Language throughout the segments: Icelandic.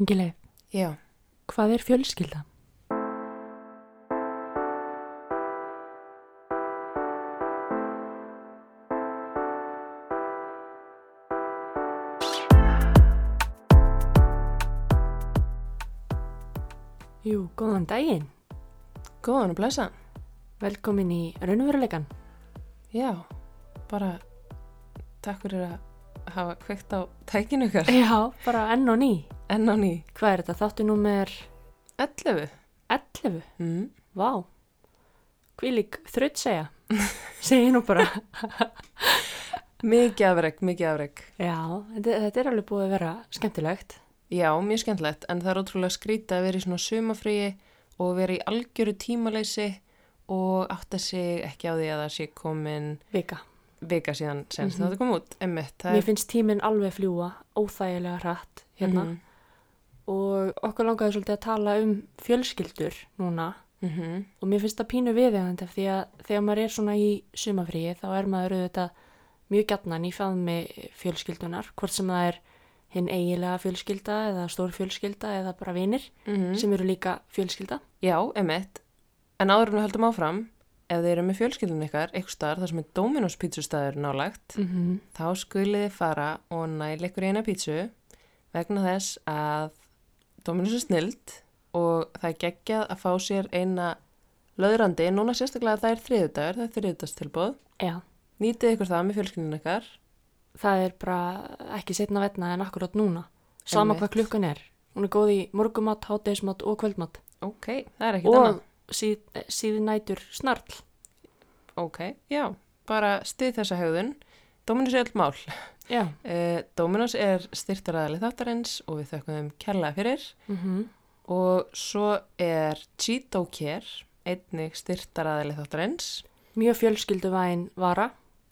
Ingileif, Já, hvað er fjölskylda? Jú, góðan daginn. góðan og blessa. Velkomin í raunveruleikan. Já, bara takk fyrir að hafa kveikt á tækinu ykkar. Já, bara enn og ný. Enn á ný. Hvað er þetta? Þáttu númer 11. 11? Mm. Vá. Hvílík þrautt segja. Segji nú bara. Mikið afreg, mikið afreg. Já, þetta, þetta er alveg búið að vera skemmtilegt. Já, mjög skemmtilegt, en það er ótrúlega skrítið að vera í svona sumafríi og vera í algjöru tímaleysi og átta sig ekki á því að það sé komin Vika. vika síðan senst Mhm. þetta kom út. Emmitt, það Mér finnst tíminn alveg fljúa, óþægilega hratt hérna. Mhm, Og okkur langaði svolítið að tala um fjölskyldur núna. mhm. Og mér finnst það pínu viðegandi því að þegar maður er svona í sumafríi þá er maður auðvitað mjög gætnan í faðmi fjölskyldunar. Hvort sem það er hinn eigilega fjölskylda eða stór fjölskylda eða bara vinir Mm sem eru líka fjölskylda. Já, emitt. En áður en við höldum áfram, ef þið eru með fjölskyldun ykkar, eitthvað staðar þar sem er Dominos pítsustæður nálagt, Mm -hmm. þá skulið þið fara og næla ykkur eina pítsu vegna þess að Dominos er snild og það er geggjað að fá sér eina löðrandi, núna sérstaklega það er þriðudagur, það er þriðudagstilbóð. Já, Nýtið ykkur það með fjölskyldun ykkar. það er bara ekki setna vetna en akkurát núna. Sama Einmitt. hvað klukkan er. Hún er góð í morgumat, hátegismat og kvöldmat. Ok, það er ekkert annað. Og síð, síðan nætur snarl. Ok, já, bara stið þessa hegðun. Dominos er öll mál. Já. Uh, Dominos er styrtaræðali þáttarins og við þökkum þeim kærlega fyrir. Mm Og svo er Cheeto Care, einnig styrtaræðili þáttarins. Mjög fjölskyldu væn vara.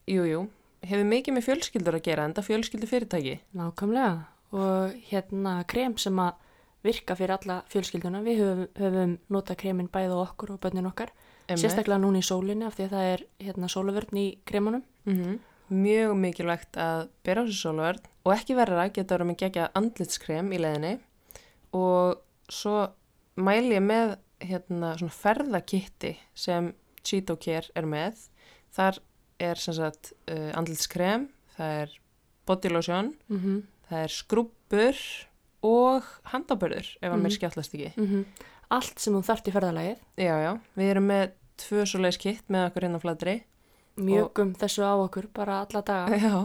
Jú, jú, hefur mikið með fjölskyldur að gera, enda fjölskyldu fyrirtæki. Nákvæmlega. Og hérna krem sem að virka fyrir alla fjölskylduna. Við höfum, höfum notað kremin bæði á okkur og bönnin okkar. Sérstaklega núna í sólinni af því að það er hérna sólavörn í kremunum. Mhm. Mjög mikilvægt að bera á sér sólverð og ekki verra geta verið með gegja andlitskrem í leiðinni og svo mæli ég með hérna svona ferðakitti sem Cheeto Care er með. Þar er sem sagt uh, andlitskrem, það er body lotion, Mm -hmm. það er skrúbbur og handabörður ef að Mhm. mér skjáttlast ekki. Mhm. Allt sem hún þarft í ferðalagið. Já, já, við erum með tvö svoleiðis kitt með okkur hérna á flatri. Mjögum þessu á okkur bara alla daga. Já.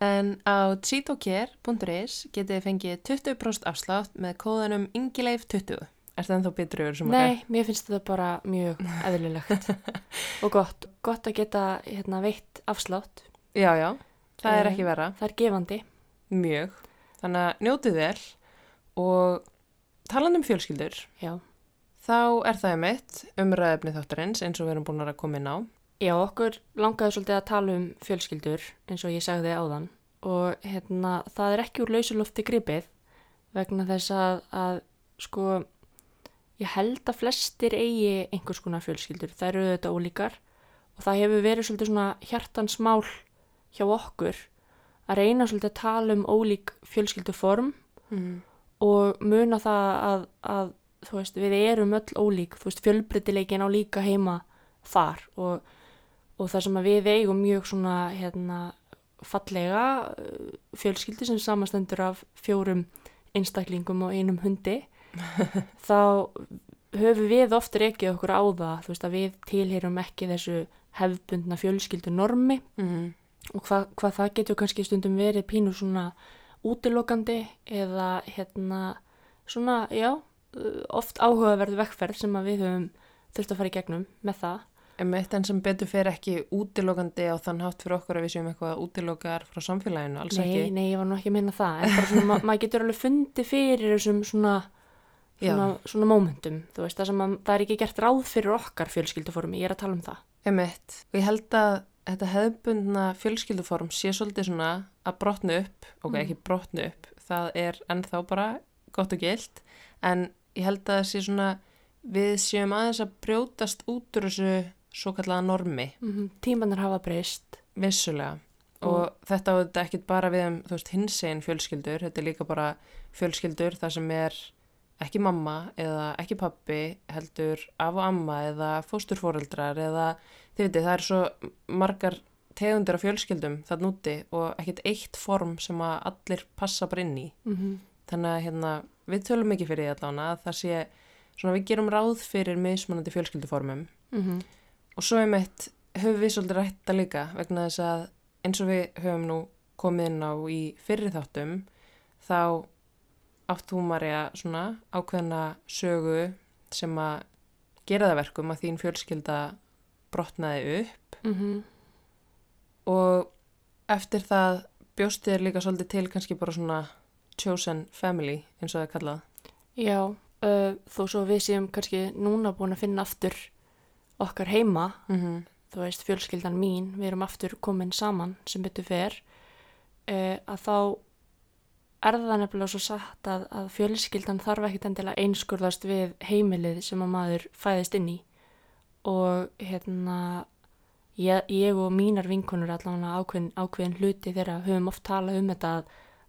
En á cheetocare.is getið þið fengið 20% afslátt með kóðanum ingileif20. Er það ennþá betur yfir sem Nei, mér finnst þetta bara mjög eðlilegt og gott. Gott að geta hérna, veitt afslátt. Já, já, það er Eh, ekki vera. Það er gefandi. Mjög. Þannig að njótið vel og talandi um fjölskyldur, Já. þá er það mitt umræðefni þáttarins eins og við erum búin að koma inn á. Já, okkur langaði svolítið að tala um fjölskyldur eins og ég sagði áðan og hérna, það er ekki úr lausulofti gripið vegna þess að, að sko, ég held að flestir eigi einhvers konar fjölskyldur. Það eru þetta ólíkar og það hefur verið svolítið svona hjartansmál hjá okkur að reyna svolítið að tala um ólík fjölskylduform Mm. og muna það að, að þú veist, við erum öll ólík, þú veist, fjölbreytileikin á líka heima þar og, og það sem við eigum mjög svona, hérna, fallega uh, fjölskyldi sem samastendur af fjórum einstaklingum og einum hundi, þá höfum við ofta reykið okkur á það, þú veist, að við tilheyrum ekki þessu hefðbundna fjölskyldu normi Mm. og hvað, hvað það getur kannski stundum verið pínu svona útilokandi eða hérna svona, já, uh, oft áhugaverð vekkferð sem að við höfum þurft að fara í gegnum með það. En eitt enn sem betur fer ekki útilokandi á þann hátt fyrir okkur að við séum eitthvað útilokar frá samfélaginu, alls Nei, ekki. nei, ég var nú ekki að meina það, en bara svona, ma maður getur alveg fundið fyrir þessum svona, svona, svona momentum, þú veist, það sem að það er ekki gert ráð fyrir okkar fjölskylduformi, ég er að tala um það. Emitt, og ég held að þetta hefðbundna fjölskylduform sé svolítið svona að brotna upp, ok, Mm. ekki brotna upp, það er ennþá bara gott og gilt, en ég held að það sé svona, við séum aðeins að brjótast út úr þessu svo kallaða normi, Mm Tímanar hafa breyst, vissulega, og þetta þetta ekkit bara við um, veist, hinsegin fjölskyldur, þetta er líka bara fjölskyldur þar sem er ekki mamma eða ekki pappi heldur af og amma eða fósturforeldrar eða þið veitir, það er svo margar tegundir af fjölskyldum það núti og ekkit eitt form sem að allir passa bara inn í. Mm þannig að hérna, við tölum ekki fyrir því að það sé, svona við gerum ráð fyrir mismunandi fjölskylduformum. -hmm. Og svo um eitt höfum við svolítið rætta líka vegna þess að eins og við höfum nú komið inn á í fyrri þáttum þá átt þú Marja svona ákveðna sögu sem að gera það verkum að þín fjölskylda brotnaði upp Mm og eftir það bjóst þér líka svolítið til kannski bara svona chosen family eins og það er kallað. Já, uh, þó svo við séum kannski núna búin að finna aftur okkar heima, Mm -hmm. þú veist fjölskyldan mín, við erum aftur komin saman sem betur fer, uh, að þá er það nefnilega svo satt að, að fjölskyldan þarf ekkit endilega einskurðast við heimilið sem að maður fæðist inn í og hérna ég, ég og mínar vinkonur allavega ákveðin, ákveðin hluti þeirra höfum oft talað um þetta að,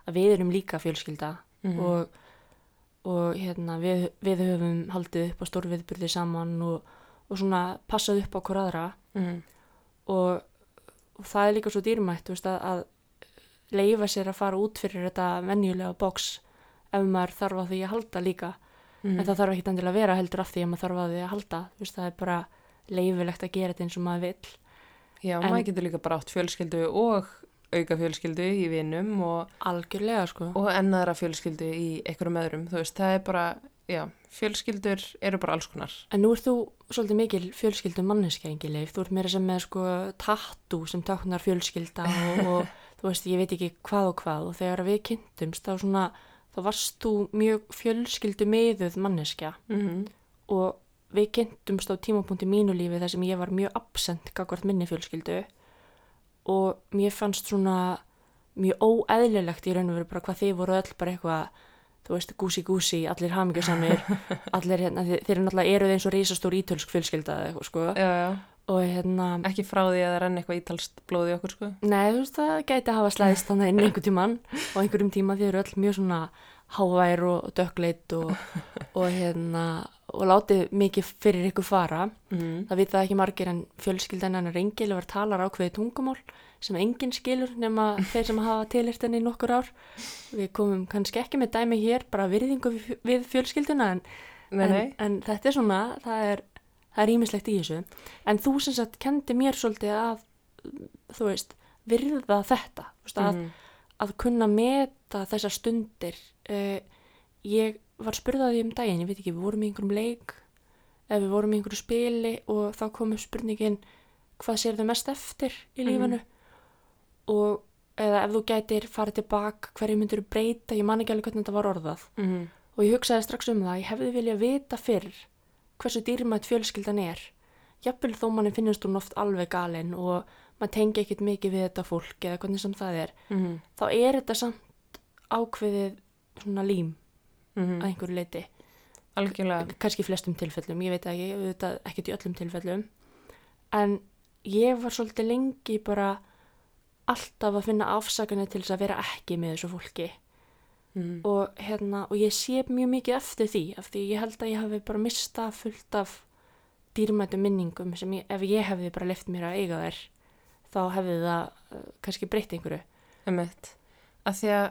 að við erum líka fjölskylda Mhm. og, og hérna, við, við höfum haldið upp á stórviðburði saman og, og svona passað upp á hver aðra. Mm og, og það er líka svo dýrmætt veist, að, að leifa sér að fara út fyrir þetta venjulega box ef maður þarf á því að halda líka. -hmm. en það þarf ekki endilega að vera heldur af því að maður þarf á því að halda. Veist, það er bara leifilegt að gera þetta eins og maður vill. Já, En- maður getur líka bara átt fjölskyldu og auka fjölskyldu í vinum og, algjörlega sko. og ennaðra fjölskyldu í einhverjum öðrum. Þú veist, það er bara, já, fjölskyldur eru bara alls konar. En nú ert þú svolítið mikil fjölskyldu manneskja engileif, þú ert meira sem með sko tattoo sem táknar fjölskylda og, og þú veist, ég veit ekki hvað og hvað og þegar við kynntumst þá svona, þá varst þú mjög fjölskyldu meðuð manneskja Mm -hmm. og við kynntumst á tímapunkti mínu lífi þar sem ég var mjög absent gagvart minni fjölskyldu og mér fannst svona mjög óeðlilegt í raun og veru bara hvað þið voru öll bara eitthvað þú veist, gúsi gúsi, allir hamingjusamir allir hérna, þeir eru náttúrulega eruð eins og reisastór ítölsk fjölskylda eða eitthvað sko. Já, já. og hérna, Ekki frá því að það renni eitthvað ítalst blóð í okkur, sko. nei þú veist það gæti að hafa slæðist þannig inn einhver tíman og einhverjum tíma þið eru öll mjög svona hávær og dökkleit og, og hérna og látið mikið fyrir ykkur fara. Mm Það vita ekki margir en fjölskyldan hennar Engilvar talar ákveði tungumál sem enginn skilur nema þeir sem hafa tilhýrt henni í nokkur ár. Við komum kannski ekki með dæmi hér, bara virðingu við, fjölskylduna en, Nei, en, nei. en þetta er svona, það er, það er ímislegt í þessu. En þú sem sagt kendi mér svolítið að, þú veist, virða þetta, veist, að, Mhm. að kunna meta þessar stundir. Uh, ég var spurðað því um daginn, ég veit ekki, við vorum í einhverjum leik ef við vorum í einhverju spili og þá kom upp spurningin hvað sér þau mest eftir í lífanu og eða ef þú gætir farið tilbaka hverju myndir breyta, ég man ekki alveg hvernig þetta var orðað. Mhm. og ég hugsaði strax um það, ég hefði viljað vita fyrr hversu dýrmætt fjölskyldan er. Jafnvel þó manni finnist hún oft alveg galinn og maður tengi ekkit mikið við þetta fólk eða hvernig sem það er. Mhm. þá er þetta samt ákveðið svona lím Mhm. að einhverju leiti kannski flestum tilfellum, ég veit ekki, ekkert í öllum tilfellum. En ég var svolítið lengi bara alltaf að finna afsakanir til þess að vera ekki með þessu fólki Mhm. og, hérna, og ég sé mjög mikið eftir því af því ég held að ég hafi bara mistað fullt af dýrmætum minningum sem ég, ef ég hefði bara left mér að eiga þær þá hefði það uh, kannski breytt einhverju Emmett. Að því að,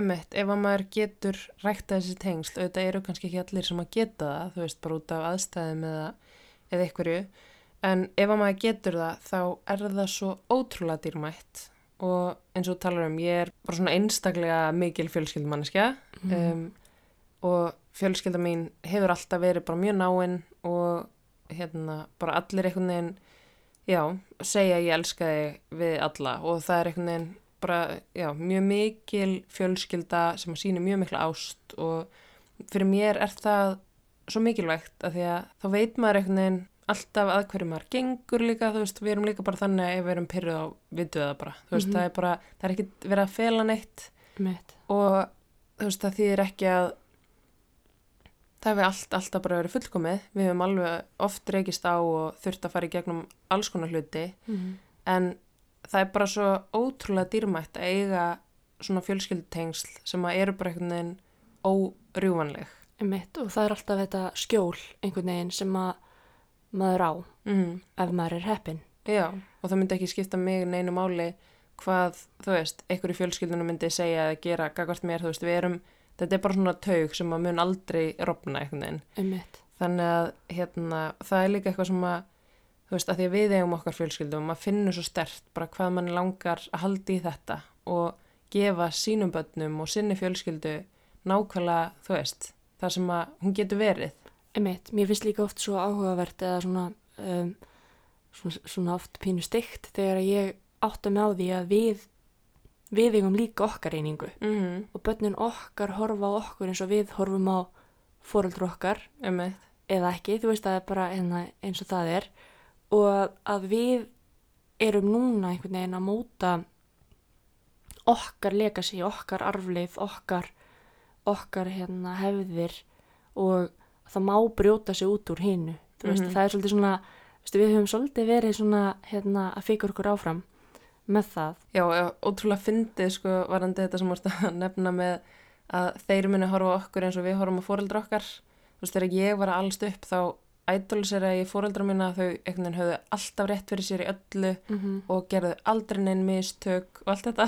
emmett, ef að maður getur rækta þessi tengsl, auðvitað eru kannski ekki allir sem að geta það, þú veist, bara út af aðstæðum eða, eða einhverju, en ef að maður getur það, þá er það svo ótrúlega dýrmætt og eins og talar um, ég er bara svona einstaklega mikil fjölskyldumanneskja. Um, og fjölskylda mín hefur alltaf verið bara mjög náinn og hérna, bara allir einhvern veginn, já, segja ég elska þig við alla. Og það er einhvern veginn bara, já, mjög mikil fjölskylda sem síni mjög mikla ást. Og fyrir mér er það svo mikilvægt að því að þá veit maður einhvern veginn alltaf að hverju maður gengur líka, þú veist, við erum líka bara þannig að ef við erum pyrruð á það bara, þú veist, Mhm. það er bara, það er ekki verið að fela neitt mitt og þú veist, það þýðir ekki að það hefur allt, alltaf bara verið fullkomið, við hefum alveg oft reykist á og þurft að fara í gegnum alls konar hluti mm. en það er bara svo ótrúlega dýrmætt að eiga svona fjölskyldutengsl sem að eru bara einhvern veginn órjúvanleg. Einmitt, og það er alltaf þetta skjól einhvern veginn sem að maður á Mm. ef maður er heppin. Já, og það myndi ekki skipta mig neinu máli hvað, þú veist, einhverju fjölskyldunum myndi segja eða gera gagvart mér, þú veist, við erum, þetta er bara svona taug sem að mun aldrei rofna einhvern veginn. Einmitt. Þannig að, hérna, það er líka eitthvað sem að, þú veist, að því að við eigum okkar fjölskyldum, maður finnur svo stert bara hvað mann langar að haldi í þetta og gefa sínum börnum og sinni fjölskyldu nákvæmlega, þú veist, það sem að hún getur verið. Einmitt, mér finnst líka oft svo áhugavert eða svona, um, svona, svona oft pínu steikt þegar ég átta mig á því að við, við eigum líka okkar einingu Mm -hmm. og börnin okkar horfa á okkur eins og við horfum á fóreldur okkar Emmett. eða ekki, þú veist að það er bara hérna, eins og það er og að við erum núna einhvern veginn að móta okkar legacy, okkar arfleif, okkar, okkar hérna, hefðir og það má brjóta sig út úr. Þú veist, Mhm. það er svolítið svona, veistu, við höfum svolítið verið svona hérna, að fikra okkur áfram með það. Já, ótrúlega fyndið sko varandi þetta sem vorst að nefna með að þeir muni horfa okkur eins og við horfum á fóreldra okkar. Þú veist, þegar ég var að allst upp þá ædólisera ég fóreldra mína þau einhvern veginn höfðu alltaf rétt fyrir sér í öllu Mm -hmm. og gerðu aldrei neinn mistök og allt þetta.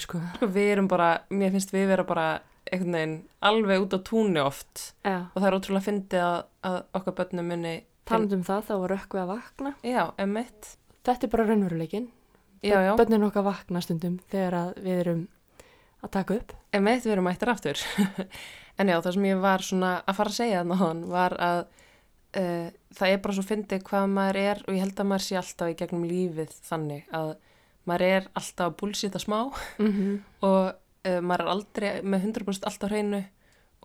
Sko, við erum bara, mér finnst við vera bara einhvern veginn alveg út á túnni oft Já, og það er ótrúlega fyndið að, að okkar börnum muni talandi um það, þá var rökkvið að vakna. Já, emitt. Þetta er bara raunveruleikin. Bönnin okkar vakna stundum þegar að við erum að taka upp. Emitt, við erum mættir aftur. en já, það sem ég var svona að fara að segja þannig var að uh, það er bara svo fyndið hvað maður er og ég held að maður sé alltaf í gegnum lífið þannig að maður er alltaf að búlsita smá Mm -hmm. og maður er aldrei með 100% alltaf hreinu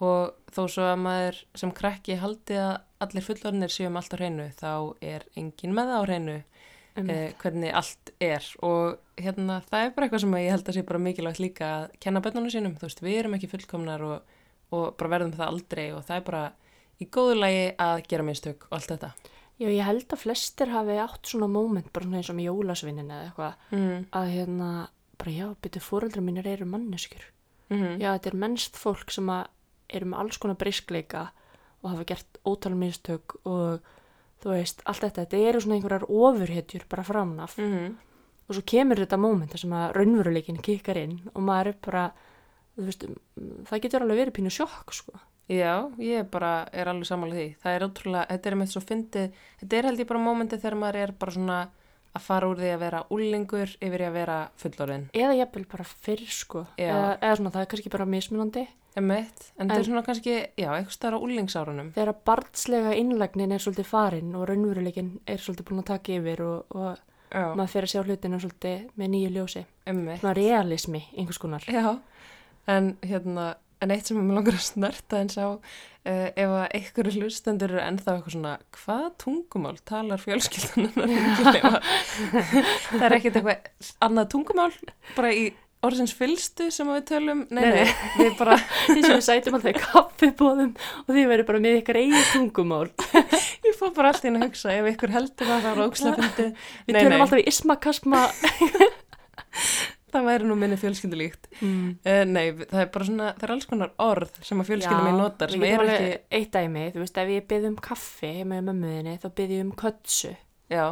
og þó svo að maður sem krakki haldi að allir fullorðinir séum alltaf hreinu þá er engin með það á hreinu uh, hvernig allt er. Og hérna það er bara eitthvað sem ég held að sé bara mikilvægt líka að kenna bönnunum sínum, þú veist við erum ekki fullkomnar og, og bara verðum það aldrei og það er bara í góðu lagi að gera mistök og allt þetta. Já, ég held að flestir hafi átt svona moment, bara svona eins og með jólasvinnin eða eitthvað, mm. að hérna, bara já, byrju fóreldrar mínir eru manneskjur. Mm -hmm. Já, þetta er mennst fólk sem að eru með alls konar briskleika og hafa gert ótal mistök og þú veist, allt þetta, þetta eru svona einhverjar ofurhetjur bara framnaf Mm og svo kemur þetta moment þar sem að raunveruleikin kikkar inn og maður er bara, þú veist, það getur alveg verið pínu sjokk, sko. Já, ég bara er alveg samanlega því. Það er ótrúlega, þetta er með svo fyndið, þetta er held ég bara mómentið þegar maður er bara svona að fara úr því að vera úlingur yfir í að vera fullorðin. Eða jafnvel bara fyrr, sko. Eða, eða svona, það er kannski bara mismunandi. Emmett, en, En- er svona kannski, já, eitthvað starf á úlingsárunum. Þegar barnslega innlægnin er svolítið farin og raunveruleikin er svolítið búin að taka yfir og, og maður fer að sjá hlutinu svolítið með nýju ljósi. emmett. Svona realismi, einhvers konar. Já, en hérna, en eitt sem ég langar að snerta eins á, uh, ef að einhverju hlustendur eru ennþá eitthvað svona, hvað tungumál talar fjölskyldunar? það er ekkert eitthvað annað tungumál, bara í orðsins fylstu sem við tölum, nei, Nei, nei, nei. við bara, Því sem við sætum alltaf í kaffibóðum og því verður bara með ykkar eigin tungumál. ég fór bara alltaf inn að hugsa, ef einhver heldur það, það var ókslega fyndi. Við tölum alltaf í ismakasma. Það væri nú minni fjölskyldulíkt. Mm. Uh, nei, það er bara svona, það er alls konar orð sem að fjölskyldum ég notar, sem er ekki, Eitt dæmi, þú veist, ef ég byrð um kaffi með mömmuðinni, þá byrð ég um kötsu. já,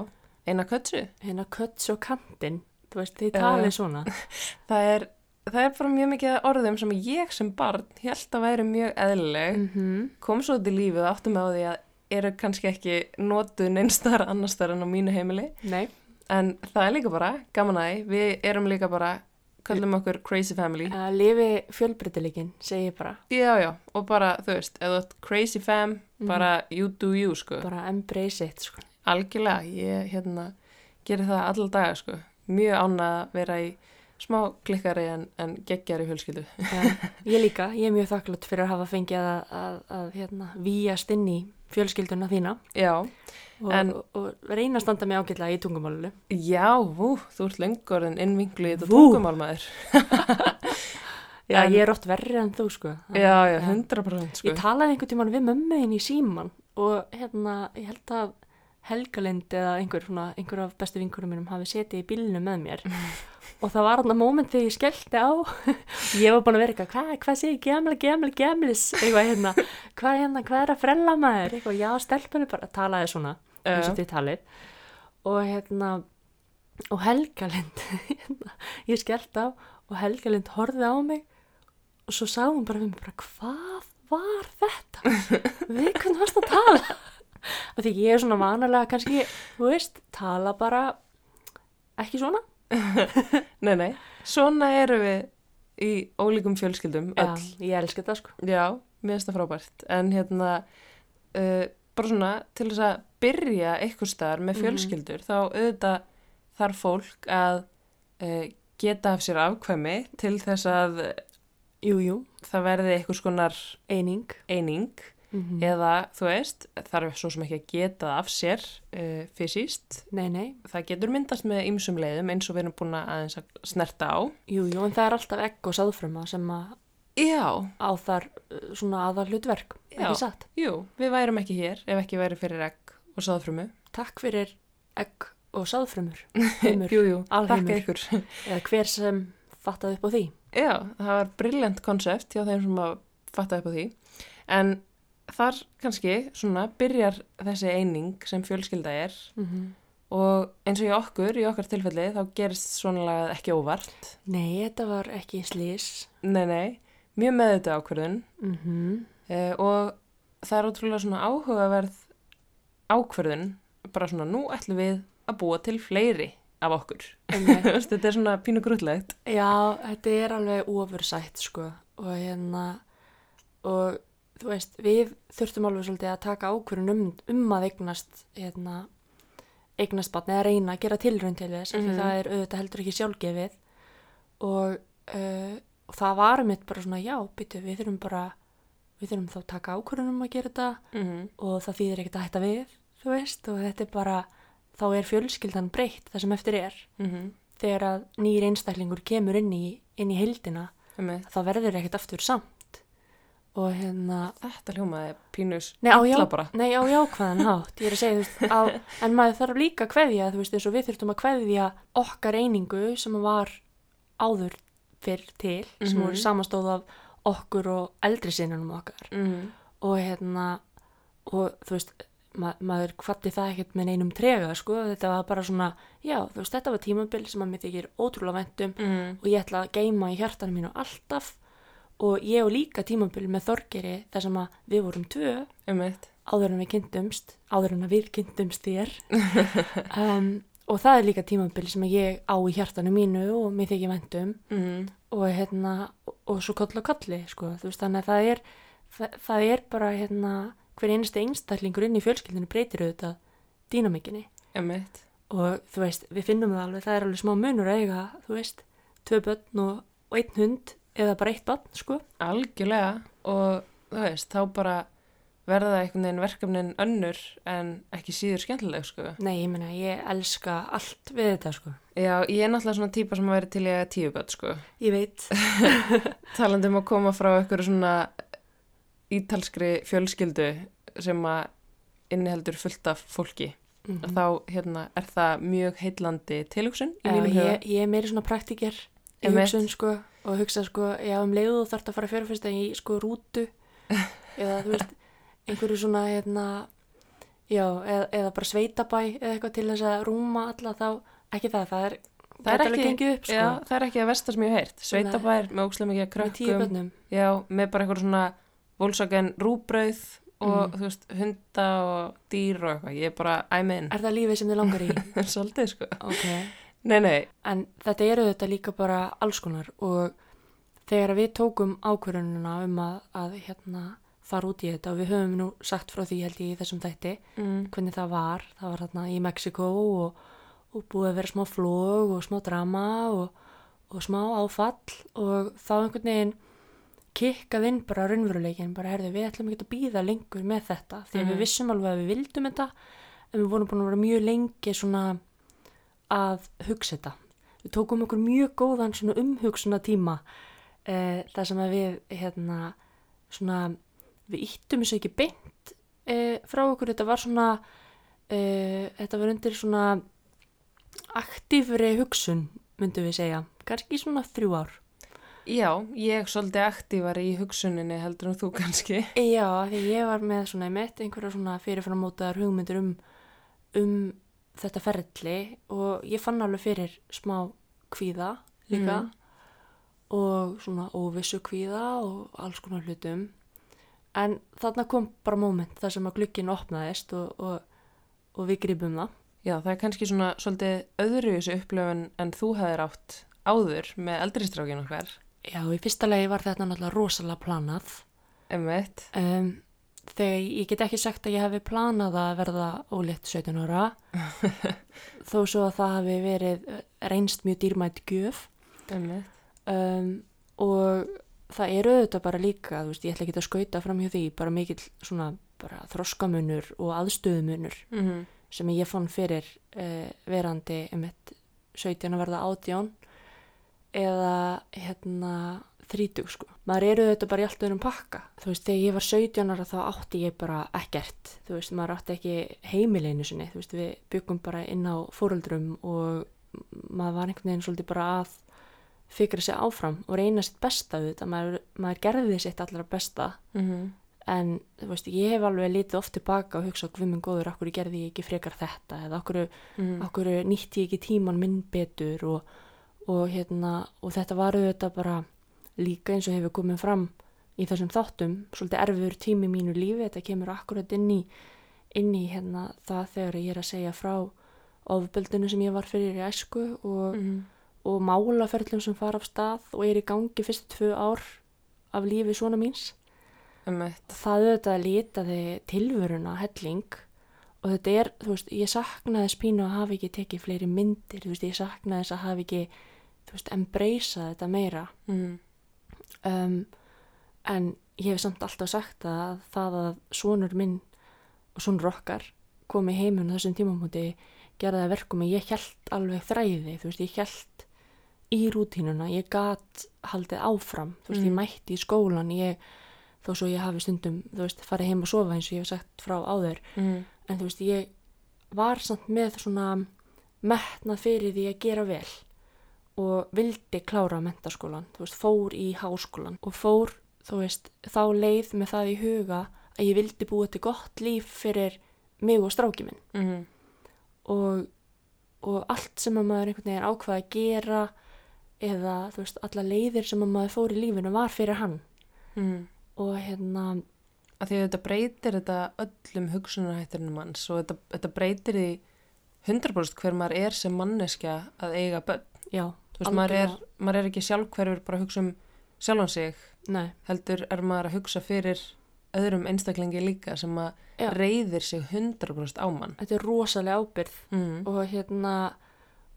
eina kötsu. Hérna kötsu og kantinn, þú veist, þið Já. talið svona. það er, það er bara mjög mikið orðum sem ég sem barn held að væri mjög eðlileg Mm -hmm. kom svo til lífið áttum á því að eru kannski ekki notuð neinstar annar star en á mínu heimili Nei. En það er líka bara gaman að því, við erum líka bara kallum okkur crazy family. Að lifi fjölbreytileikin, segi ég bara. já já. Og bara þú veist, ert crazy fam bara you do you sko. Bara embrace it, sko. algjörlega, ég hérna gerir það allar daga sko. Mjög ánað að vera í smá klikkari en, en geggjari fjölskyldu. Ja, ég líka, ég er mjög þakklátt fyrir að hafa fengið að, að, að hérna, víjast inn í fjölskylduna þína. Já og, En- og, og reyna að standa mig ágætlega í tungumálunu. Já, vú, þú ert lengorðin innvinklu í þetta tungumálmaður. Já, En- ég er oft verri en þú, sko. Já, já, 100% sko. Ég talaði einhvern tímann við mömmuðin í síman og hérna, ég held að Helgalind eða einhver, svona, einhver af bestu vinkurum mínum hafi setið í bílnu með mér og það var þarna moment þegar ég skellti á. Ég var búin að vera eitthvað, hvað, hvað sé ég, gemla, gemla, gemlis eitthvað hérna, hvað hérna, hvað er að frella maður? Eitthvað, já, stelpunni bara talaði svona eins og þið talið. Og hérna og Helgalind hérna, ég skellt á og Helgalind horfði á mig og svo sá hún bara við mig bara hvað var þetta? Við hvernig varst að tala? Og því ég er svona vanalega kannski þú veist, tala bara ekki svona Nei, nei, svona eru við í ólíkum fjölskyldum öll. Já, ég elska þetta sko Já, mér finnst það frábært. En hérna, uh, bara svona til þess að byrja eitthvað staðar með Mhm. fjölskyldur, þá auðvitað þarf fólk að uh, geta af sér afkvæmi til þess að Jú, jú, það verði eitthvað skonar eining eining mm eða, þú veist, þarf svo sem ekki að geta af sér uh, fysiskt. Nei, nei, Það getur myndast með ýmsum leiðum eins og við erum búin að snerta á. jú, jú, en það er alltaf egg og sáðfruma sem að Já, á þar uh, svona aðal hlutverk, ekki satt jú, við værum ekki hér ef ekki væri fyrir egg og sáðfrumu. Takk fyrir egg og heimur, Jú, jú, þakka ykkur. eða hver sem fattaði upp á því Já, það var brilljant konsept hjá þeim sem að fatta upp á því. En þar kannski svona byrjar þessi eining sem fjölskylda er mm -hmm. og eins og í okkur, í okkar tilfelli, þá gerist svona lagað ekki óvart. Nei, þetta var ekki slís Nei, nei, mjög meðvitað ákvörðun mm -hmm. eh, og það er ótrúlega svona áhugaverð ákvörðun, bara svona nú ætlum við að búa til fleiri af okkur. Þetta er svona pínu grútlegt. Já, þetta er alveg ofursætt sko og hérna og þú veist, við þurftum alveg svolítið að taka ákvörðun um, um að eignast hérna, eignast batni eða reyna að gera tilraun til þess mm Mhm. það er auðvitað heldur ekki sjálfgefið og, uh, og það var mitt bara svona, já, byttu, við þurfum bara við þurfum þá að taka ákvörðun um að gera þetta Mm -hmm. og það þýðir ekkert að hætta við þú veist, og þetta er bara þá er fjölskyldan breytt það sem eftir er Mm -hmm. þegar að nýr einstaklingur kemur inn í, inn í heildina þá verður ekkert aftur samt og hérna Þetta hljómaði pínus nei á, já, nei, á jákvæðan hátt ég er að segja, þú veist, á, en maður þarf líka að kveðja, þú veist, eins og við þurftum að kveðja okkar einingu sem var áður fyrr til sem Mhm. voru samastóð af okkur og eldri sinnunum okkar Mm og hérna og þú veist, ma maður kvatti það ekkert með neinum trega, sko þetta var bara svona, já, þú veist, þetta var tímabil sem að mér þykir ótrúlega væntum -hmm. og ég ætla að geima í hjartanum mínu alltaf og ég og líka tímabil með Þorgeri þar sem að við vorum tvö. Um eitt. áður en við kynntumst, áður en að við kynntumst þér. Um, og það er líka tímabil sem ég á í hjartanum mínu og mér þykir væntum Mm og hérna, og, svo koll og kolli sko, veist, þannig að það er það, það er bara hérna hver einasti einstaklingur inn í fjölskyldinu breytir auðvitað dýnamikinni og þú veist, við finnum það alveg það er alveg smá munur að eiga, þú veist tvö börn og, og einn hund eða bara eitt barn, sko Algjörlega og þú veist, þá bara verða einhvern veginn verkefnin önnur en ekki síður skemmtileg, sko. nei, ég meina, ég elska allt við þetta, sko Já, ég er náttúrulega svona típa sem að vera til í að tíu börn, sko. ég veit, Talandi um að koma frá einhverju svona ítalskri fjölskyldu sem að inniheldur fullt af fólki. mm Þá, hérna, er það mjög heillandi tilhugsun í Já, mínum huga. ég, ég er meiri svona praktiker í hugsun sko og hugsa sko, já um leiðu þú þarft að fara fjörfyrsta í sko rútu eða þú veist, einhverju svona hérna, já, eða, eða bara sveitabæ eða eitthvað til þess að rúma alla þá, ekki það, það er Það er ekki- upp sko, Já, það er ekki að versta sem ég hef heyrt. Sveitabær með ókslega mikið krökkum. Já, með bara eitthvað svona volsagen rúbrauð og Mm. þú veist, hunda og dýr og eitthvað. Ég er bara æminn. er það lífið sem þið langar í? Svolítið, sko. ok, Nei, nei. en þetta eru þetta líka bara alls konar og þegar við tókum ákvörununa um að, að hérna fara út í þetta og við höfum nú sagt frá því held ég í þessum þætti Mm. hvernig það var, það var hérna í Mexiko og, og búið að vera smá flóg og smá drama og, og smá áfall og þá einhvern veginn kikkað inn bara raunveruleikin, bara herðu við ætlum ekki að býða lengur með þetta því að Mhm. við vissum alveg að við vildum þetta en við vorum búin að vera mjög lengi svona að hugsa þetta. Við tókum okkur mjög góðan svona umhugsuna tíma eh, þar sem við hérna svona við íttum þessu ekki beint eh, frá okkur, þetta var svona uh, þetta var undir svona aktífri hugsun, myndum við segja. Kannski svona þrjú ár. Já, ég svolítið aktívar í hugsuninni heldur en þú kannski. Já, því ég var með svona, ég mitt einhverja svona fyrirframótaðar hugmyndir um, um þetta ferli og ég fann alveg fyrir smá kvíða líka og svona óvissu kvíða og alls konar hlutum. En þarna kom bara moment þar sem að glukkin opnaðist og, og, og við gripum það. Já, það er kannski svona svolítið öðru þessu upplöfun en þú hefðir átt áður með eldristrákin okkar. Já, í fyrsta legi var þetta náttúrulega rosalega planað. Emmett. Um, þegar ég get ekki sagt að ég hefði planað að verða ólétt 17 ára. Þó svo að það hefði verið reynst mjög dýrmætt gjöf. Um, og það eru auðvitað bara líka, veist, ég ætla ekki að skauta fram hjá því, bara mikill svona bara þroskamunur og aðstöðumunur Mm -hmm. sem ég fann fyrir uh, verandi um eitt 17 að verða átján. Eða hérna 30 sko. Maður eru þetta bara í allt öðrum pakka. Þú veist, þegar ég var 17 ára þá átti ég bara ekkert. Þú veist, maður átti ekki heimileginu sinni. Þú veist, við byggum bara inn á fóruldrum og maður var einhvern veginn svolítið bara að fikra sig áfram og reyna sitt besta þetta. Maður, maður gerði sitt allra besta Mm -hmm. en þú veist, ég hef alveg litið oft tilbaka og hugsað, hvað minn góður, okkur gerði ég ekki frekar þetta eða okkur, Mm. okkur nýtti ég ekki tíman minn betur og, og hérna, og þetta var auðvitað bara líka eins og hefur komið fram í þessum þáttum, svolítið erfiður tími mínu lífi, þetta kemur akkurat inn í inn í hérna það þegar ég er að segja frá ofbeldinu sem ég var fyrir í æsku og, Mm. og málaferlum sem fara af stað og er í gangi fyrstu tvö ár af lífi svona míns Emmett. það auðvitað litaði tilvöruna helling og þetta er, þú veist, ég saknaði spínu að hafa ekki tekið fleiri myndir, þú veist, ég saknaði þess að hafa ekki, þú veist, embracea þetta meira Mm. Um, en ég hef samt alltaf sagt að það að sonur minn og sonur okkar komi heimun á þessum tímamóti gerði það að verkum að ég held alveg þræði, þú veist, ég held í rútínuna, ég gat haldið áfram, þú veist, ég Mm. mætti í skólan, ég, þó svo ég hafi stundum, þú veist, farið heim að sofa eins og ég hef sagt frá áður, Mm. en þú veist, ég var samt með svona metnað fyrir því að gera vel og vildi klára mentaskólan, þú veist, fór í háskólan og fór, þú veist, þá leið með það í huga að ég vildi búa til gott líf fyrir mig og stráki minn Mm. og, og allt sem að maður einhvern veginn ákvaða að gera eða, þú veist, alla leiðir sem að maður fór í lífinu var fyrir hann Mm. og hérna, Af því að þetta breytir þetta öllum hugsunarhættirinn manns og þetta, þetta breytir því 100% hver maður er sem manneskja að eiga börn. Já, Þú veist, maður er, maður er ekki sjálfhverfur bara að hugsa um sjálfan sig, nei, heldur er maður að hugsa fyrir öðrum einstaklingi líka sem að Já. reyðir sig 100% á mann. þetta er rosalega ábyrð Mm. og hérna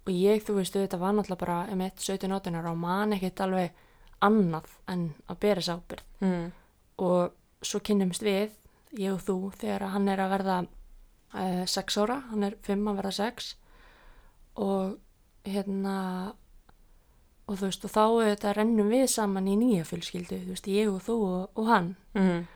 og ég, þú veist, þetta var náttúrulega bara um 1-17-18 ára og man ekkert alveg annað en að bera þess ábyrð Mm. og svo kynnumst við, ég og þú þegar hann er að verða uh, 6 ára, hann er 5 að verða 6 og hérna og þú veist, og þá þetta rennum við saman í nýja fjölskyldu, þú veist, ég og þú og, og hann Mm.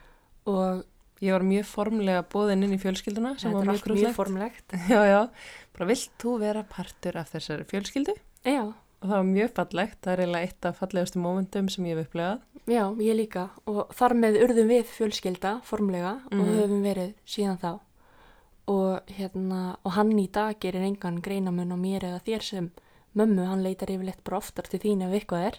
og Ég var mjög formlega bóðin inn í fjölskylduna sem var mjög allt mjög formlegt Já, já. Bara vilt þú vera partur af þessari fjölskyldu? já, Og það var mjög fallegt. Það er eiginlega eitt af fallegustu mómentum sem ég hef upplegað. Já, ég líka og þar með urðum við fjölskylda formlega og Mhm. höfum verið síðan þá og hérna og hann í dag gerir engan greinamun á mér eða þér sem mömmu, hann leitar yfirleitt bara oftar til þín ef eitthvað er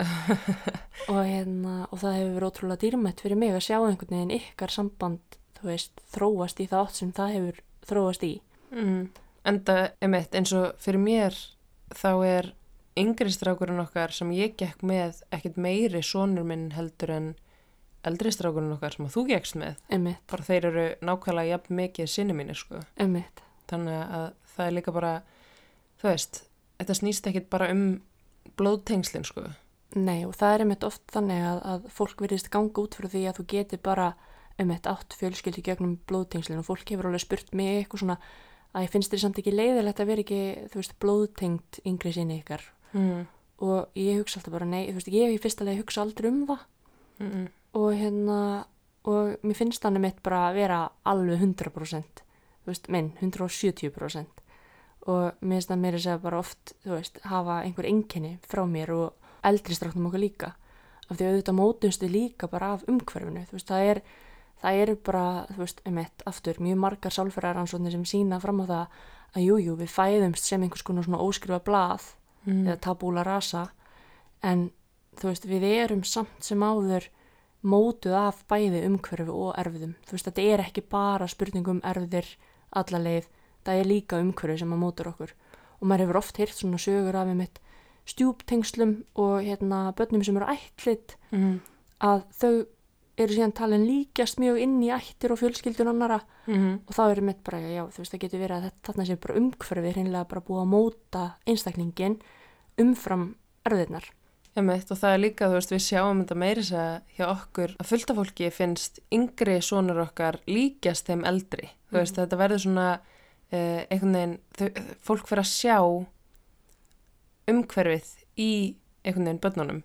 og hérna og það hefur verið ótrúlega dýrmætt fyrir mig að sjá einhvern veginn ykkar samband þú veist, þróast í það átt sem það hefur þróast í Mm. Enda, emitt, eins og fyrir mér þá er yngri strákurinn okkar sem ég gekk með ekkit meiri sonur minn heldur en eldri strákurinn okkar sem að þú gekkst með. emmitt, Bara þeir eru nákvæmlega jafn mikið sinni mínir, sko. emmitt Þannig að það er líka bara, þú veist, þetta snýst ekkit bara um blóðtengslinn, sko. Nei og það er einmitt oft þannig að, að fólk verðist ganga út fyrir því að þú geti bara einmitt átt fjölskyldi gegnum blóðtengslinn og fólk hefur alveg spurt mig eitthvað svona að ég finnst þér samt ekki leiðilegt að vera ekki, þú veist, blóðtengt yngri sinni ykkar Mm. og ég hugsa alltaf bara nei, þú veist, ég í fyrsta leið hugsa aldrei um það Mm -mm. Og hérna, og mér finnst hann einmitt bara að vera alveg 100% þú veist, minn, 170% og mér finnst það mér að segja bara oft, þú veist, hafa einhver enginni frá mér og eldri stráknum okkar líka. Af því auðvitað mótumst við líka bara af umhverfinu, þú veist, það er það eru bara, þú veist, um eitt aftur, mjög margar sálfræðaransóknir sem sína fram á það að jújú, jú, við fæðumst sem einhvers konar svona óskrifa blað mm. eða tabúla rasa. En þú veist, við erum samt sem áður mótuð af bæði umhverfi og erfiðum þú veist, þetta er ekki bara spurningum erfiðir alla leið, það er líka umhverfi sem að mótur okkur og maður hefur oft heyrt svona sögur af einmitt stjúptengslum og hérna börnum sem eru ætlit Mm. að þau eru síðan talin líkjast mjög inn í ættir og fjölskyldun annara Mm. og þá er mitt bara, já, þú veist, það getur verið að þetta, þarna sé bara umhverfið hreinlega bara búið að móta einstaklingin umfram erfiðnar. Emitt, og það er líka, þú veist, við sjáum þetta meiri þess að hjá okkur að fullta fólki finnst yngri sonur okkar líkjast þeim eldri. Þú veist, þetta verður svona uh, einhvern veginn, þau, fólk fyrir að sjá umhverfið í einhvern veginn börnunum.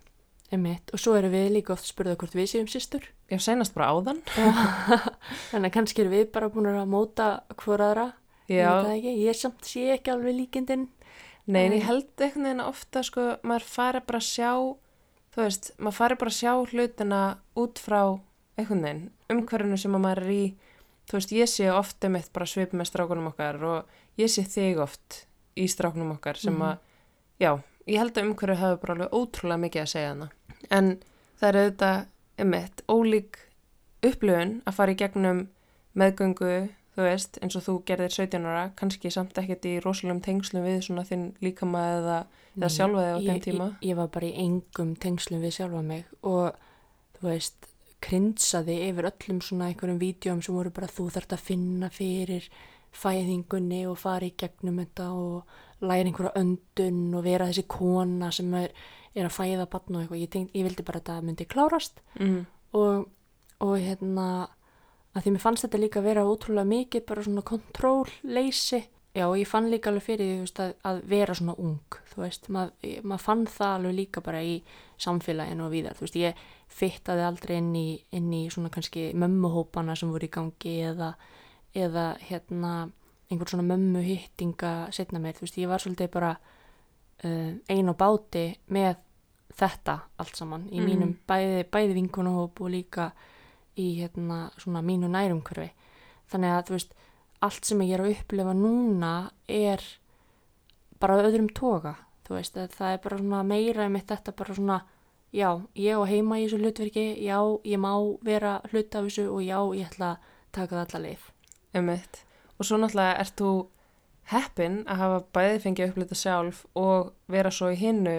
Einmitt. Og svo erum við líka oft spurðað hvort við séum systur. Já, senast bara áðan. Þannig að kannski erum við bara búin að móta hvora aðra. Ég Já, ekki. Ég samt sé ekki alveg líkindin. Nei, en ég held einhvern veginn að ofta, sko, maður fari bara að sjá, þú veist, maður fari bara að sjá hlutina út frá einhvern veginn, umhverfinu sem að maður er í, þú veist, ég sé oft um eitt bara svip með strákunum okkar og ég sé þig oft í strákunum okkar sem Mhm. að, já, ég held að umhverfið hafi bara alveg ótrúlega mikið að segja hana. En það er auðvitað um eitt ólík upplöfun að fara í gegnum meðgöngu, þú veist, eins og þú gerðir 17 ára, kannski samt ekkert í rosalegum tengslum við svona þinn líkama eða, eða sjálfa þig á þeim tíma. Ég, ég var bara í engum tengslum við sjálfa mig og þú veist, krinsaði yfir öllum svona einhverjum vídjum sem voru bara þú þarft að finna fyrir fæðingunni og fara í gegnum þetta og læra einhverja öndun og vera þessi kona sem er, er að fæða batn og eitthvað. Ég, ég vildi bara að þetta myndi klárast Mm. og, og hérna að því mér fannst þetta líka vera ótrúlega mikið bara svona kontróleysi já og ég fann líka alveg fyrir því veist, að, að vera svona ung þú veist, maður mað fann það alveg líka bara í samfélaginu og víðar. Þú veist, ég fittaði aldrei inn í, inn í svona kannski mömmuhópana sem voru í gangi eða, eða hérna einhver svona mömmu hittinga setna meir, þú veist, ég var svolítið bara uh, ein á báti með þetta allt saman í Mhm. mínum bæði, bæði vinkunahóp og líka í hérna svona mínu nærumhverfi þannig að þú veist allt sem ég er að upplifa núna er bara öðrum toga þú veist að það er bara svona meira um þetta bara svona já, ég á heima í þessu hlutverki já, ég má vera hlut af þessu og já, ég ætla að taka það alla leið Emitt. Og svo náttúrulega ert þú heppin að hafa bæði fengið upplita sjálf og vera svo í hinnu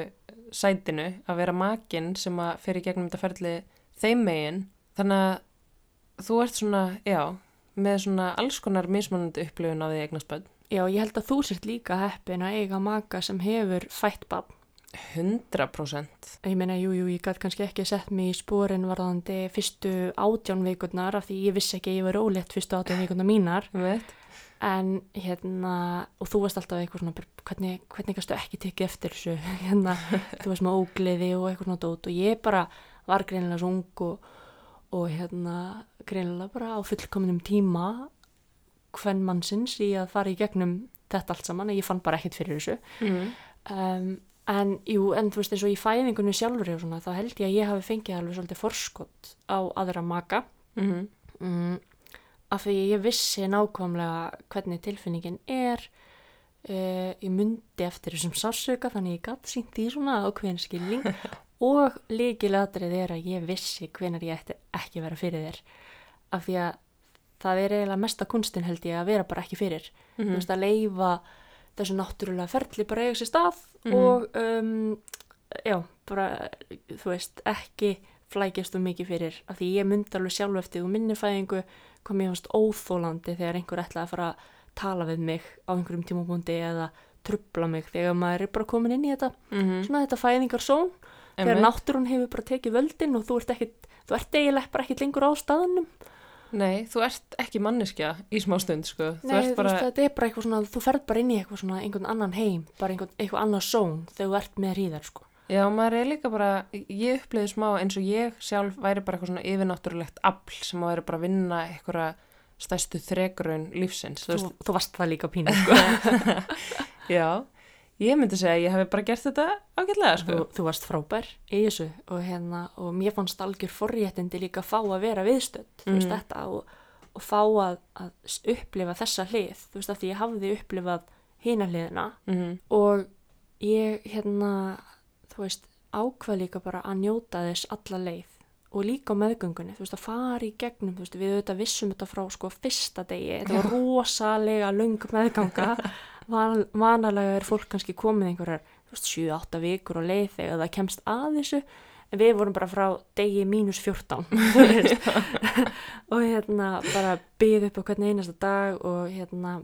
sætinu að vera makinn sem að fyrir gegnum þetta ferli þeim megin. Þannig að þú ert svona, já, með svona alls konar mismunandi upplifun á því eignarspöld. Já, ég held að þú sért líka heppin að eiga maka sem hefur fætt bann 100%. Ég meina, jú, jú, ég gæti kannski ekki sett mig í spórin varðandi fyrstu átján vikurnar af því ég vissi ekki að ég var ólétt fyrstu átján vikurnar mínar Emitt. en hérna, og þú varst alltaf eitthvað svona, hvernig, hvernig kannstu ekki tekið eftir þessu, hérna, þú varst með ógleði og eitthvað svona dót og ég bara var greinilega svo ung og, og hérna, greinilega bara á fullkominum tíma hvern mannsins í að fara í gegnum þetta allt saman, ég fann bara ekkert fyrir þessu Mm. um, en jú, en þú veist eins og í fæðingunni sjálfur svona, þá held ég að ég hafi fengið alveg svolítið forskott á aðra maka Mm. mm, af því ég vissi nákvæmlega hvernig tilfinningin er uh, ég myndi eftir þessum sársöka þannig ég gatt sínt því svona ákveðin skilning og líkilatrið er að ég vissi hvenar ég ætti ekki vera fyrir þér af því að það er eiginlega mesta kunstin held ég að vera bara ekki fyrir þú Mm. veist að leifa þessu náttúrulega ferli bara eiga sér stað Mhm. og um, já, bara þú veist, ekki flækjast um mikið fyrir af því ég myndi alveg sjálf eftir og minni fæðingu kom ég fannst óþólandi þegar einhver ætlaði að fara að tala við mig á einhverjum tímabúndi eða trubla mig þegar maður er bara komin inn í þetta Mm. svona þetta fæðingarsón þegar náttúrun hefur bara tekið völdin og þú ert ekkit, þú ert eiginlega bara ekkit lengur á staðunum Nei, þú ert ekki manneskja í smá stund, sko. þú Nei, ert þú bara, veist, þetta er bara eitthvað svona, þú ferð bara inn í eitthvað svona, einhvern annan heim, bara einhvern, eitthvað annað són þegar þú ert með hríðar, sko. Já, maður er líka bara, ég upplýði smá eins og ég sjálf væri bara eitthvað svona yfirnáttúrulegt afl sem að væri bara að vinna einhverja stærstu þregraun lífsins þú þú, þú varst það líka pínu sko. já ég myndi segja að ég hef bara gert þetta ágætlega sko. þú, þú varst frábær í þessu og, hérna, og mér fannst algjör forréttindi líka að fá að vera viðstödd þú veist þetta og, og fá að, að upplifa þessa hlið þú veist að því ég hafði upplifað hina hliðina mm og ég hérna þú veist ákvað líka bara að njóta þess alla leið og líka meðgöngunni, þú veist að fara í gegnum veist við auðvitað vissum þetta frá sko fyrsta degi, þetta var rosalega löng meðganga Van, vanalega er fólk kannski komið einhverjar þú veist 7-8 vikur og leið þegar það kemst að þessu en við vorum bara frá degi mínus 14 þú veist. og hérna bara byggð upp hvern einasta dag og hérna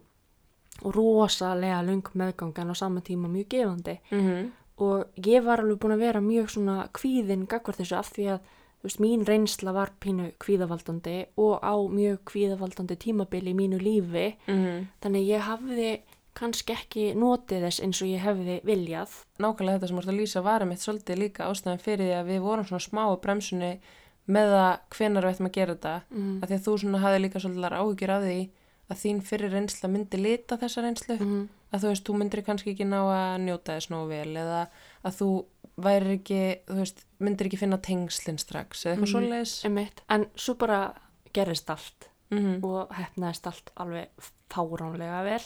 og rosalega löng meðgangan á sama tíma mjög gefandi -hmm. og ég var alveg búin að vera mjög svona kvíðin gagvart þessu af því að veist, mín reynsla var pínu kvíðavaldandi og á mjög kvíðavaldandi tímabili í mínu lífi Mm þannig ég hafði kannski ekki notið þess eins og ég hefði viljað nákvæmlega þetta sem voru að lýsa varum eitt svolítið líka ástæðan fyrir því að við vorum svona smá á bremsunni með að hvenar við ættum að gera þetta mm. að því að þú svona hafði líka svolítið áhyggjur af því að þín fyrir reynsla myndi lita þessa reynslu Mm. að þú veist, þú myndir kannski ekki ná að njóta þess nógu vel eða að þú væri ekki, þú veist, myndir ekki finna tengslinn strax eða eitthvað Mhm. svoleiðis Einmitt. en svo bara gerist allt mm -hmm. og hefnaðist allt alveg fáránlega vel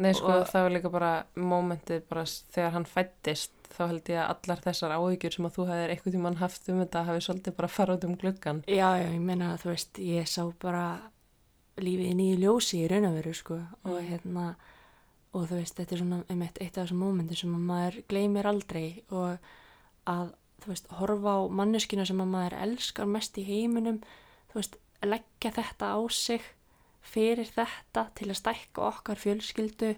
Nei, sko, Og- það var líka bara mómentið bara þegar hann fættist þá held ég að allar þessar áhyggjur sem að þú hefðir eitthvað tímann haft um þetta hafi svolítið bara farið út um gluggan já, já, ég meina að þú veist ég sá bara lífið í nýju ljósi í raun og veru sko og Mm. hérna og þú veist, þetta er svona einmitt eitt af þessum mómentum sem að maður gleymir aldrei og að, þú veist, horfa á manneskina sem að maður elskar mest í heiminum þú veist, leggja þetta á sig fyrir þetta til að stækka okkar fjölskyldu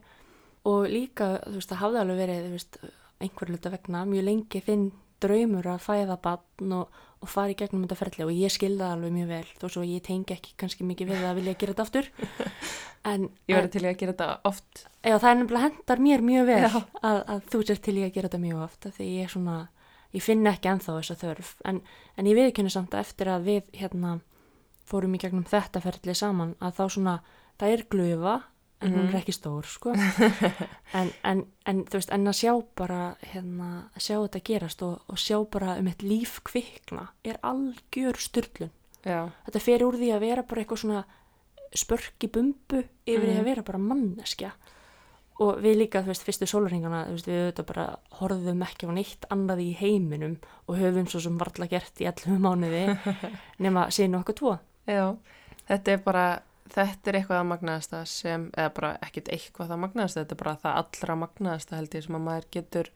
og líka, þú veist, það hafði alveg verið, þú veist, einhver hluta vegna mjög lengi þinn draumur að fæða batn og, og fara í gegnum þetta ferli og ég skilða alveg mjög vel þó svo ég tengi ekki kannski mikið við að vilja gera þetta aftur. En, Ég verði til í að gera þetta oft. Já, það er nefnilega hendar mér mjög vel að, að þú sér til í að gera þetta mjög oft því ég er svona, ég finn ekki ennþá þessa þörf. En, en ég viðkynni samt að eftir að við hérna fórum í gegnum þetta ferli saman að þá svona, það er glufa en hún Mhm. er ekki stór sko. En, en, en þú veist, en að sjá bara hérna, að sjá þetta gerast og, og sjá bara um eitt líf kvikna er algjör styrlun Já, þetta fer úr því að vera bara eitthvað svona spörki bumbu yfir í Mhm. að vera bara manneskja. Og við líka, þú veist, fyrstu veist, við auðvitað bara horfðum ekki á neitt annað í heiminum og höfum svo sem varla gert í 11 mánuði nema síðan okkur tvo já, þetta er bara þetta er eitthvað að magnaðasta sem eða bara ekkit eitthvað það magnaðasta þetta er bara það allra magnaðasta held ég sem að maður getur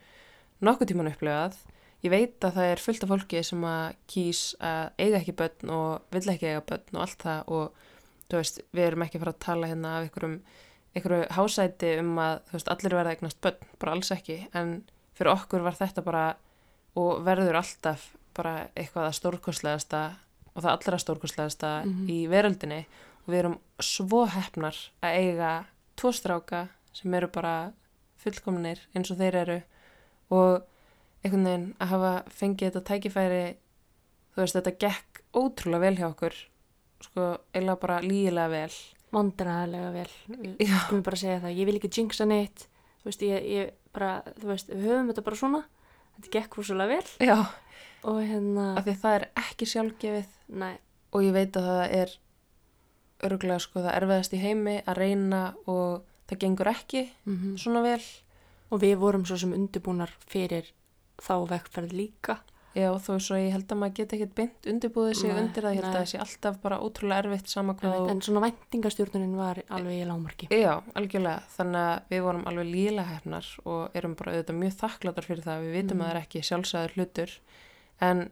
nokkuð tíman upplifað. Ég veit að það er fullt af fólki sem að kýs að eiga ekki börn og vill ekki eiga börn og allt það og þú veist, við erum ekki að fara að tala hérna af einhverjum, einhverju hásæti um að þú veist, allir verða eignast börn, bara alls ekki. En fyrir okkur var þetta bara og verður alltaf bara eitthvað að stórkostlegasta og það allra stórkostlegasta Mhm. í veröldinni. Og við erum svo hefnar að eiga tvo stráka sem eru bara fullkomnir eins og þeir eru. Og einhvern veginn að hafa fengið þetta tækifæri þú veist þetta gekk ótrúlega vel hjá okkur. Sko eiginlega bara lígilega vel. Vandræðilega vel. Já. skulum bara segja það, ég vil ekki jinxa neitt. Þú veist, ég, ég bara, þú veist við höfum þetta bara svona, þetta gekk fúsulega vel. Já, og hérna, af því það er ekki sjálfgefið. Næ, og ég veit að það er örgulega sko það erfiðast í heimi að reyna og það gengur ekki mm svona vel. Og við vorum svo sem undirbúnar fyrir þá vekkferð líka Já, þó svo ég held að maður geti ekkert beint undirbúið sig Nei, undir það, ég held að nei. það sé alltaf bara ótrúlega erfitt sama hvað en, þú- en svona væntingastjórnunin var alveg í lámarki Já, algjörlega, þannig að við vorum alveg líla hefnar og erum bara auðvitað mjög þakkláttar fyrir það, við vitum Mm. að það er ekki sjálfsæður hlutur, en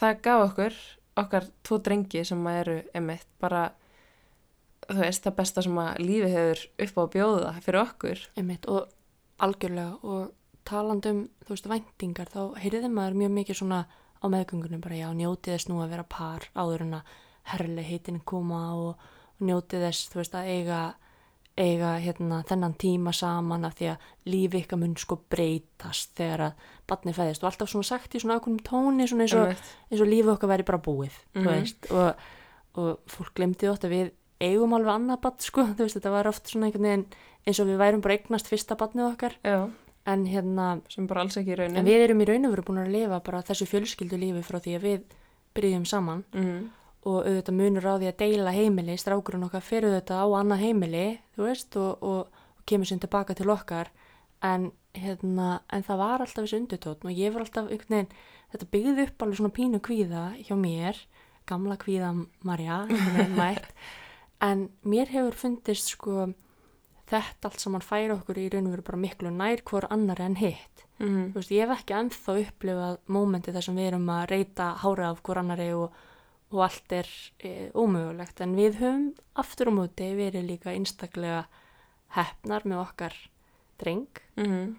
það gaf okkur, okkar tvo drengi sem að eru emitt, bara, þú veist, það besta sem að lífi hefur upp á að bjóða fyrir okkur. einmitt, og algjörlega og talandum, þú veist, væntingar þá heyrði maður mjög mikið svona á meðgöngunum bara, já, njótið þess nú að vera par áður en að herrlega heitin koma og, og njótið þess, þú veist, að eiga eiga hérna þennan tíma saman af því að lífi ykkar mun sko breytast þegar að batni fæðist. Og alltaf svona sagt í svona ákveðnum tóni svona eins og, eins og lífið okkar væri bara búið Mhm. veist. Og, og fólk glemdi þótt að við eigum alveg annað badn sko, veist, þetta var oft svona einhvern veginn eins og við værum bara eignast fyrsta badnið okkar. Já, en hérna, sem bara alls ekki í raunin. en við erum í raun og veru búin að lifa bara þessu fjölskyldu lífi frá því að við byrjum saman Mhm. og auðvitað munur á því að deila heimili, strákurinn okkar fyrir auðvitað á annað heimili, þú veist, og, og, og kemur sér tilbaka til okkar, en, hérna, en það var alltaf þessi undirtótt og ég var alltaf veginn, þetta byggði upp alveg svona pínu kvíða hjá mér, gamla kvíða Marja, veginn mætt, en mér hefur fundist sko þetta allt saman færa okkur í raun og veru bara miklu nær hvor annar en hitt. Þú veist, ég hef ekki ennþá upplifað mómenti þar sem við erum að reyta hárið af hvor annari og, og allt er e, ómögulegt en við höfum aftur á móti verið líka einstaklega hefnar með okkar dreng Mhm.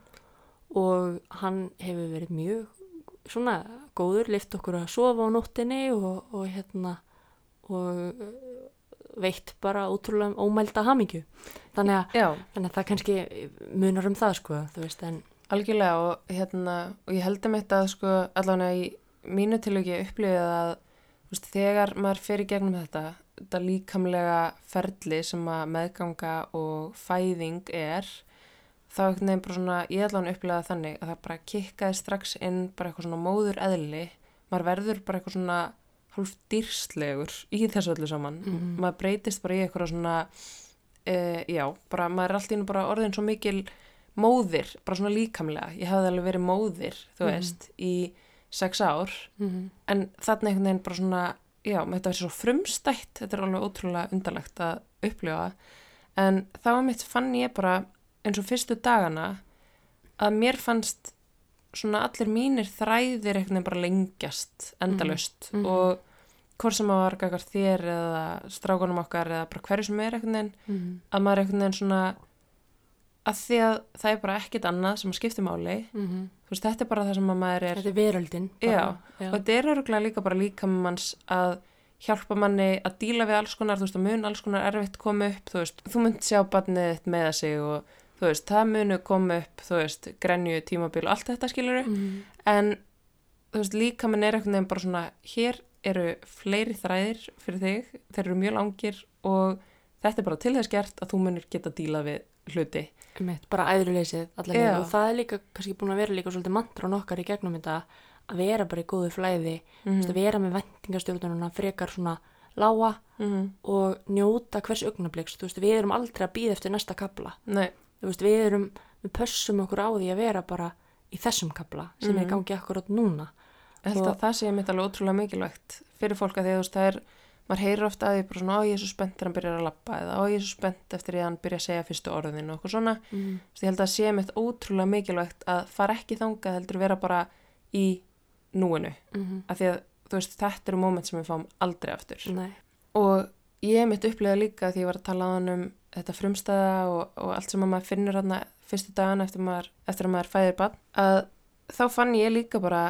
og hann hefur verið mjög svona góður, lift okkur að sofa á nóttinni og, og hérna og veitt bara ótrúlega ómælda hamingju. Þannig að, þannig að það kannski munar um það sko, veist en algjörlega og hérna, og ég held um þetta að sko, allavega í mínu tilöki upplifið að, veist, þegar maður fer í gegnum þetta, þetta líkamlega ferli sem að meðganga og fæðing er, þá einhvern veginn bara svona, ég allavega upplifið þannig að það bara kikkaði strax inn bara eitthvað svona móður eðli, maður verður bara eitthvað svona hálf dýrslegur í þessu öllu saman, Mhm. maður breytist bara í eitthvað svona, uh, já, bara maður er alltaf bara orðin svo mikil móðir, bara svona líkamlega. Ég hafði alveg verið móðir, þú Mhm. veist í sex ár. Mm en þarna einhvern veginn bara svona já, þetta verið svo frumstætt þetta er alveg ótrúlega undarlegt að upplifa. En þá mitt fann ég bara eins og fyrstu dagana að mér fannst svona allir mínir þræðir veginn bara lengjast endalaust Mhm. og hvort sem að var gagart þér eða strákunum okkar eða bara hverju sem er veginn mm að maður einhvern veginn svona að því að það er bara ekkit annað sem skiptir máli -hmm. þú veist, þetta er bara það sem að maður er Þetta er veröldin. Já, bara, og þetta er öruglega líka bara líka manns að hjálpa manni að díla við alls konar, þú veist, að mun alls konar erfitt koma upp, þú veist, þú munt sjá barnið með sig og þú veist, það munu koma upp, þú veist, grenju, tímabil og allt þetta skiluru, Mhm. en þú veist, líka mann er einhvern veginn bara svona, hér eru fleiri þræðir fyrir þig, þeir eru mjög langir og þetta er bara til þess gert að þú munir geta díla við hluti. Einmitt, bara æðruleysið leið og það er líka kannski búin að vera líka svolítið mantrán okkar í gegnum þetta að vera bara í góðu flæði mm. Mm að vera með vendingastjórnununa frekar svona lága -hmm. og njóta hvers augnabliks þú veist, við erum aldrei að býða eftir næsta kapla Nei, þú veist, við erum, við pössum okkur á því að vera bara í þessum kapla sem er í Mhm. gangi akkurat núna Ég held Og- að það sé mitt alveg ótrúlega mikilvægt fyrir fólk að því að það er, maður heyrir ofta að því bara svona, ó ég er svo spennt þegar hann byrjar að lappa eða ó ég er svo spennt eftir því að hann byrja að segja fyrstu orðin og eitthvað svona. mm. Ég held að sé mitt ótrúlega mikilvægt að fara ekki þangað heldur vera bara í núinu. Mm Af því að veist þetta eru moment sem við fáum aldrei aftur. Nei, Og ég mitt upplega líka því ég var að tala á hann um þetta frumstæða og, og allt sem að maður finnur hann fyrstu dagan eftir, maður, eftir að maður fæðir bann að þá fann ég líka bara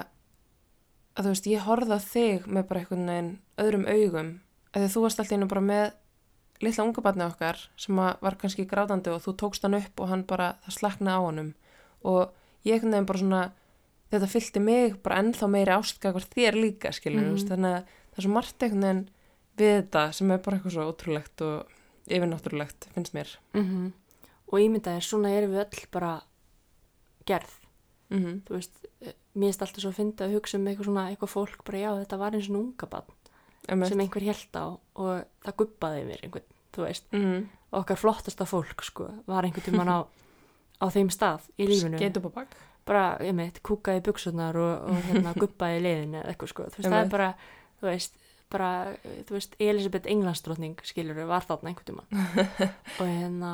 að þú veist, ég horfði á þig með bara einhvern veginn öðrum augum að þú varst alltaf einu bara með litla unga barni okkar sem var kannski grátandi og þú tókst hann upp og hann bara, það slaknaði á honum og ég einhvern veginn bara svona þetta fyllti mig bara ennþá meiri ástkakvar þér líka, skilur mm. þannig að það er svo margt einhvern veginn við þetta sem er bara eitthvað svo ótrúlegt og yfirnáttúrulegt, finnst mér. Mm og ímyndaði, svona erum við öll bara gerð. Mm -hmm. þú veist, eh, mér finnst alltaf svo að finna að hugsa um eitthvað svona, eitthvað fólk bara já, þetta var eins og unga bann sem einhver held á og það guppaði yfir einhvern, þú veist, mm og okkar flottasta fólk sko, var einhvern tímann á á þeim stað í lífinu. Skeit upp á bak. Bara, ég meit, kúkaði buksunar og, og hérna, guppaði leiðin eða eitthvað sko, þú veist, það er bara þú veist, bara, þú veist Elisabeth Englandsdrottning, skilur var þarna einhvern tímann. Og hérna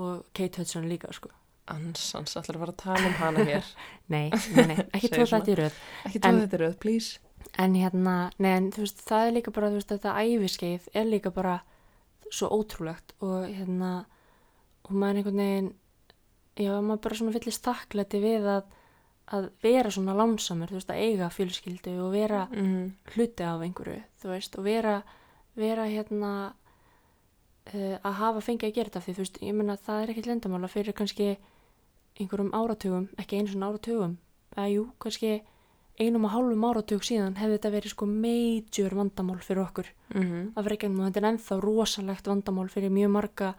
og Kate Hudson líka sko. Ansans, allir að fara að tala um hana hér? Nei, nei, nei, ekki tóð þetta í röð. Ekki tóð þetta rauð, please. En hérna, nei, en þú veist, það er líka bara, þú veist, þetta æfiskeið er líka bara svo ótrúlegt. Og hérna og maður einhvern veginn já, maður bara svona fyllist þakklæti við að, að vera svona lánsamur, þú veist, að eiga fjölskyldu og vera mm hluti af einhverju, þú veist, og vera vera hérna uh, að hafa fengið að gera þetta því þú veist, ég meina það er ekkert lendamála fyrir kannski einhverjum áratugum, ekki einu svona áratugum eða jú, kannski einum og hálfum áratug síðan hefði þetta verið sko major vandamál fyrir okkur mm af reykjanum og þetta er ennþá rosalegt vandamál fyrir mjög marga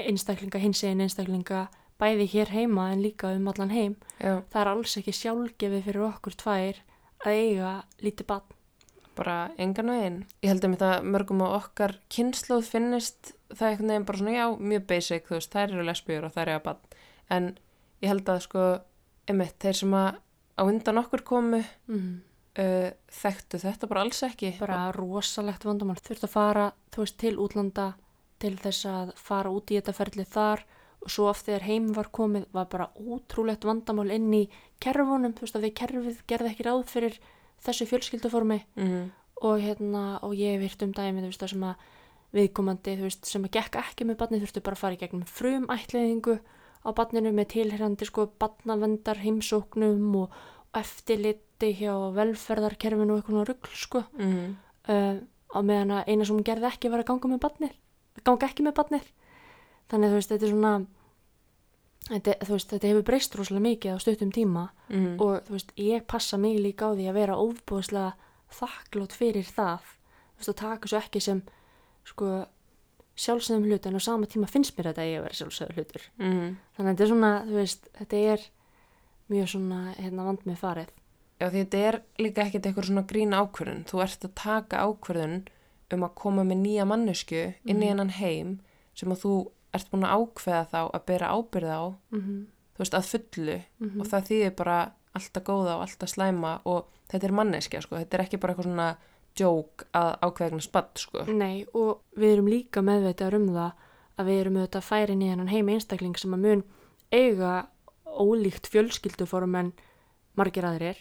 einstaklinga, hins egin einstaklinga bæði hér heima en líka um allan heim já, það er alls ekki sjálfgefið fyrir okkur tvær að eiga lítið bann bara engan veginn. Ég held að mér það mörgum á okkar kynnslóð finnist það einhvern veginn bara svona, já, mjög basic, þú veist, þær eru lesbíur og þær eru að bann. En ég held að sko, einmitt, þeir sem að á undan okkur komu mm. uh, þekktu þetta bara alls ekki. bara rosalegt vandamál þurft að fara, þú veist, til útlanda til þess að fara út í þetta ferli þar og svo oft þegar heim var komið var bara ótrúlegt vandamál inn í kerfunum, þú veist að við kerfið gerði ekki ráð fyrir þessu fjölskylduformi. Mm og hérna, og ég virt um dæmi þú veist, það sem að viðkomandi þú veist, sem að gekk ekki með barnið þurftu bara að fara í gegnum frum ætliðingu á barninu með tilherrandi sko barnavendar heimsóknum og, eftirliti hjá velferðarkerfinu og eitthvað rugl sko. -hmm. uh, á meðan að eina sem gerði ekki var að ganga með barnið ganga ekki með barnið þannig þú veist, þetta er svona þetta, veist, þetta hefur breyst rosalega mikið á stuttum tíma Mm og þú veist, ég passa mig líka á því að vera óbúðslega þakklót fyrir það þú veist, að taka svo ekki sem sko sjálfsögum hlut en á sama tíma finnst mér þetta að ég að vera sjálfsögum hlutur -hmm. þannig þetta er svona, þú veist, þetta er mjög svona, hérna, vand með farið Já, því þetta er líka ekkert eitthvað svona grín ákvörðun. Þú ert að taka ákvörðun um að koma með nýja mannesku inn í Mhm. hennan heim sem að þú ert búin að ákveða þá að bera ábyrð á, mm -hmm. þú veist, að fullu Mhm. og það þýðir bara alltaf góða og alltaf slæma og þetta er manneskja, sko. Þetta er ekki bara eitthvað svona djók að ákveðagna spatt, sko. Nei, og við erum líka meðveitaður um það að við erum auðvitað færin í hennan heim einstakling sem að mun eiga ólíkt fjölskylduform en margir aðrir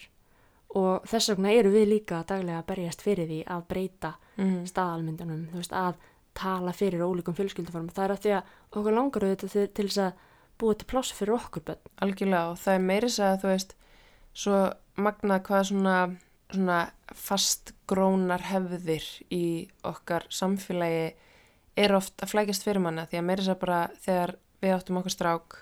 og þess vegna eru við líka daglega að berjast fyrir því að breyta Mm. staðalmyndunum, þú veist, að tala fyrir ólíkum fjölskylduform. Það er að því að okkur langar auðvitað til, til þess að búa til pláss fyrir okkur bönn. Algjörlega og það er meiri að þú veist svo magna hvað svona, svona fastgrónar hefðir í okkar samfélagi er oft að flækjast fyrir manna því að meiri að bara þegar við áttum okkur strák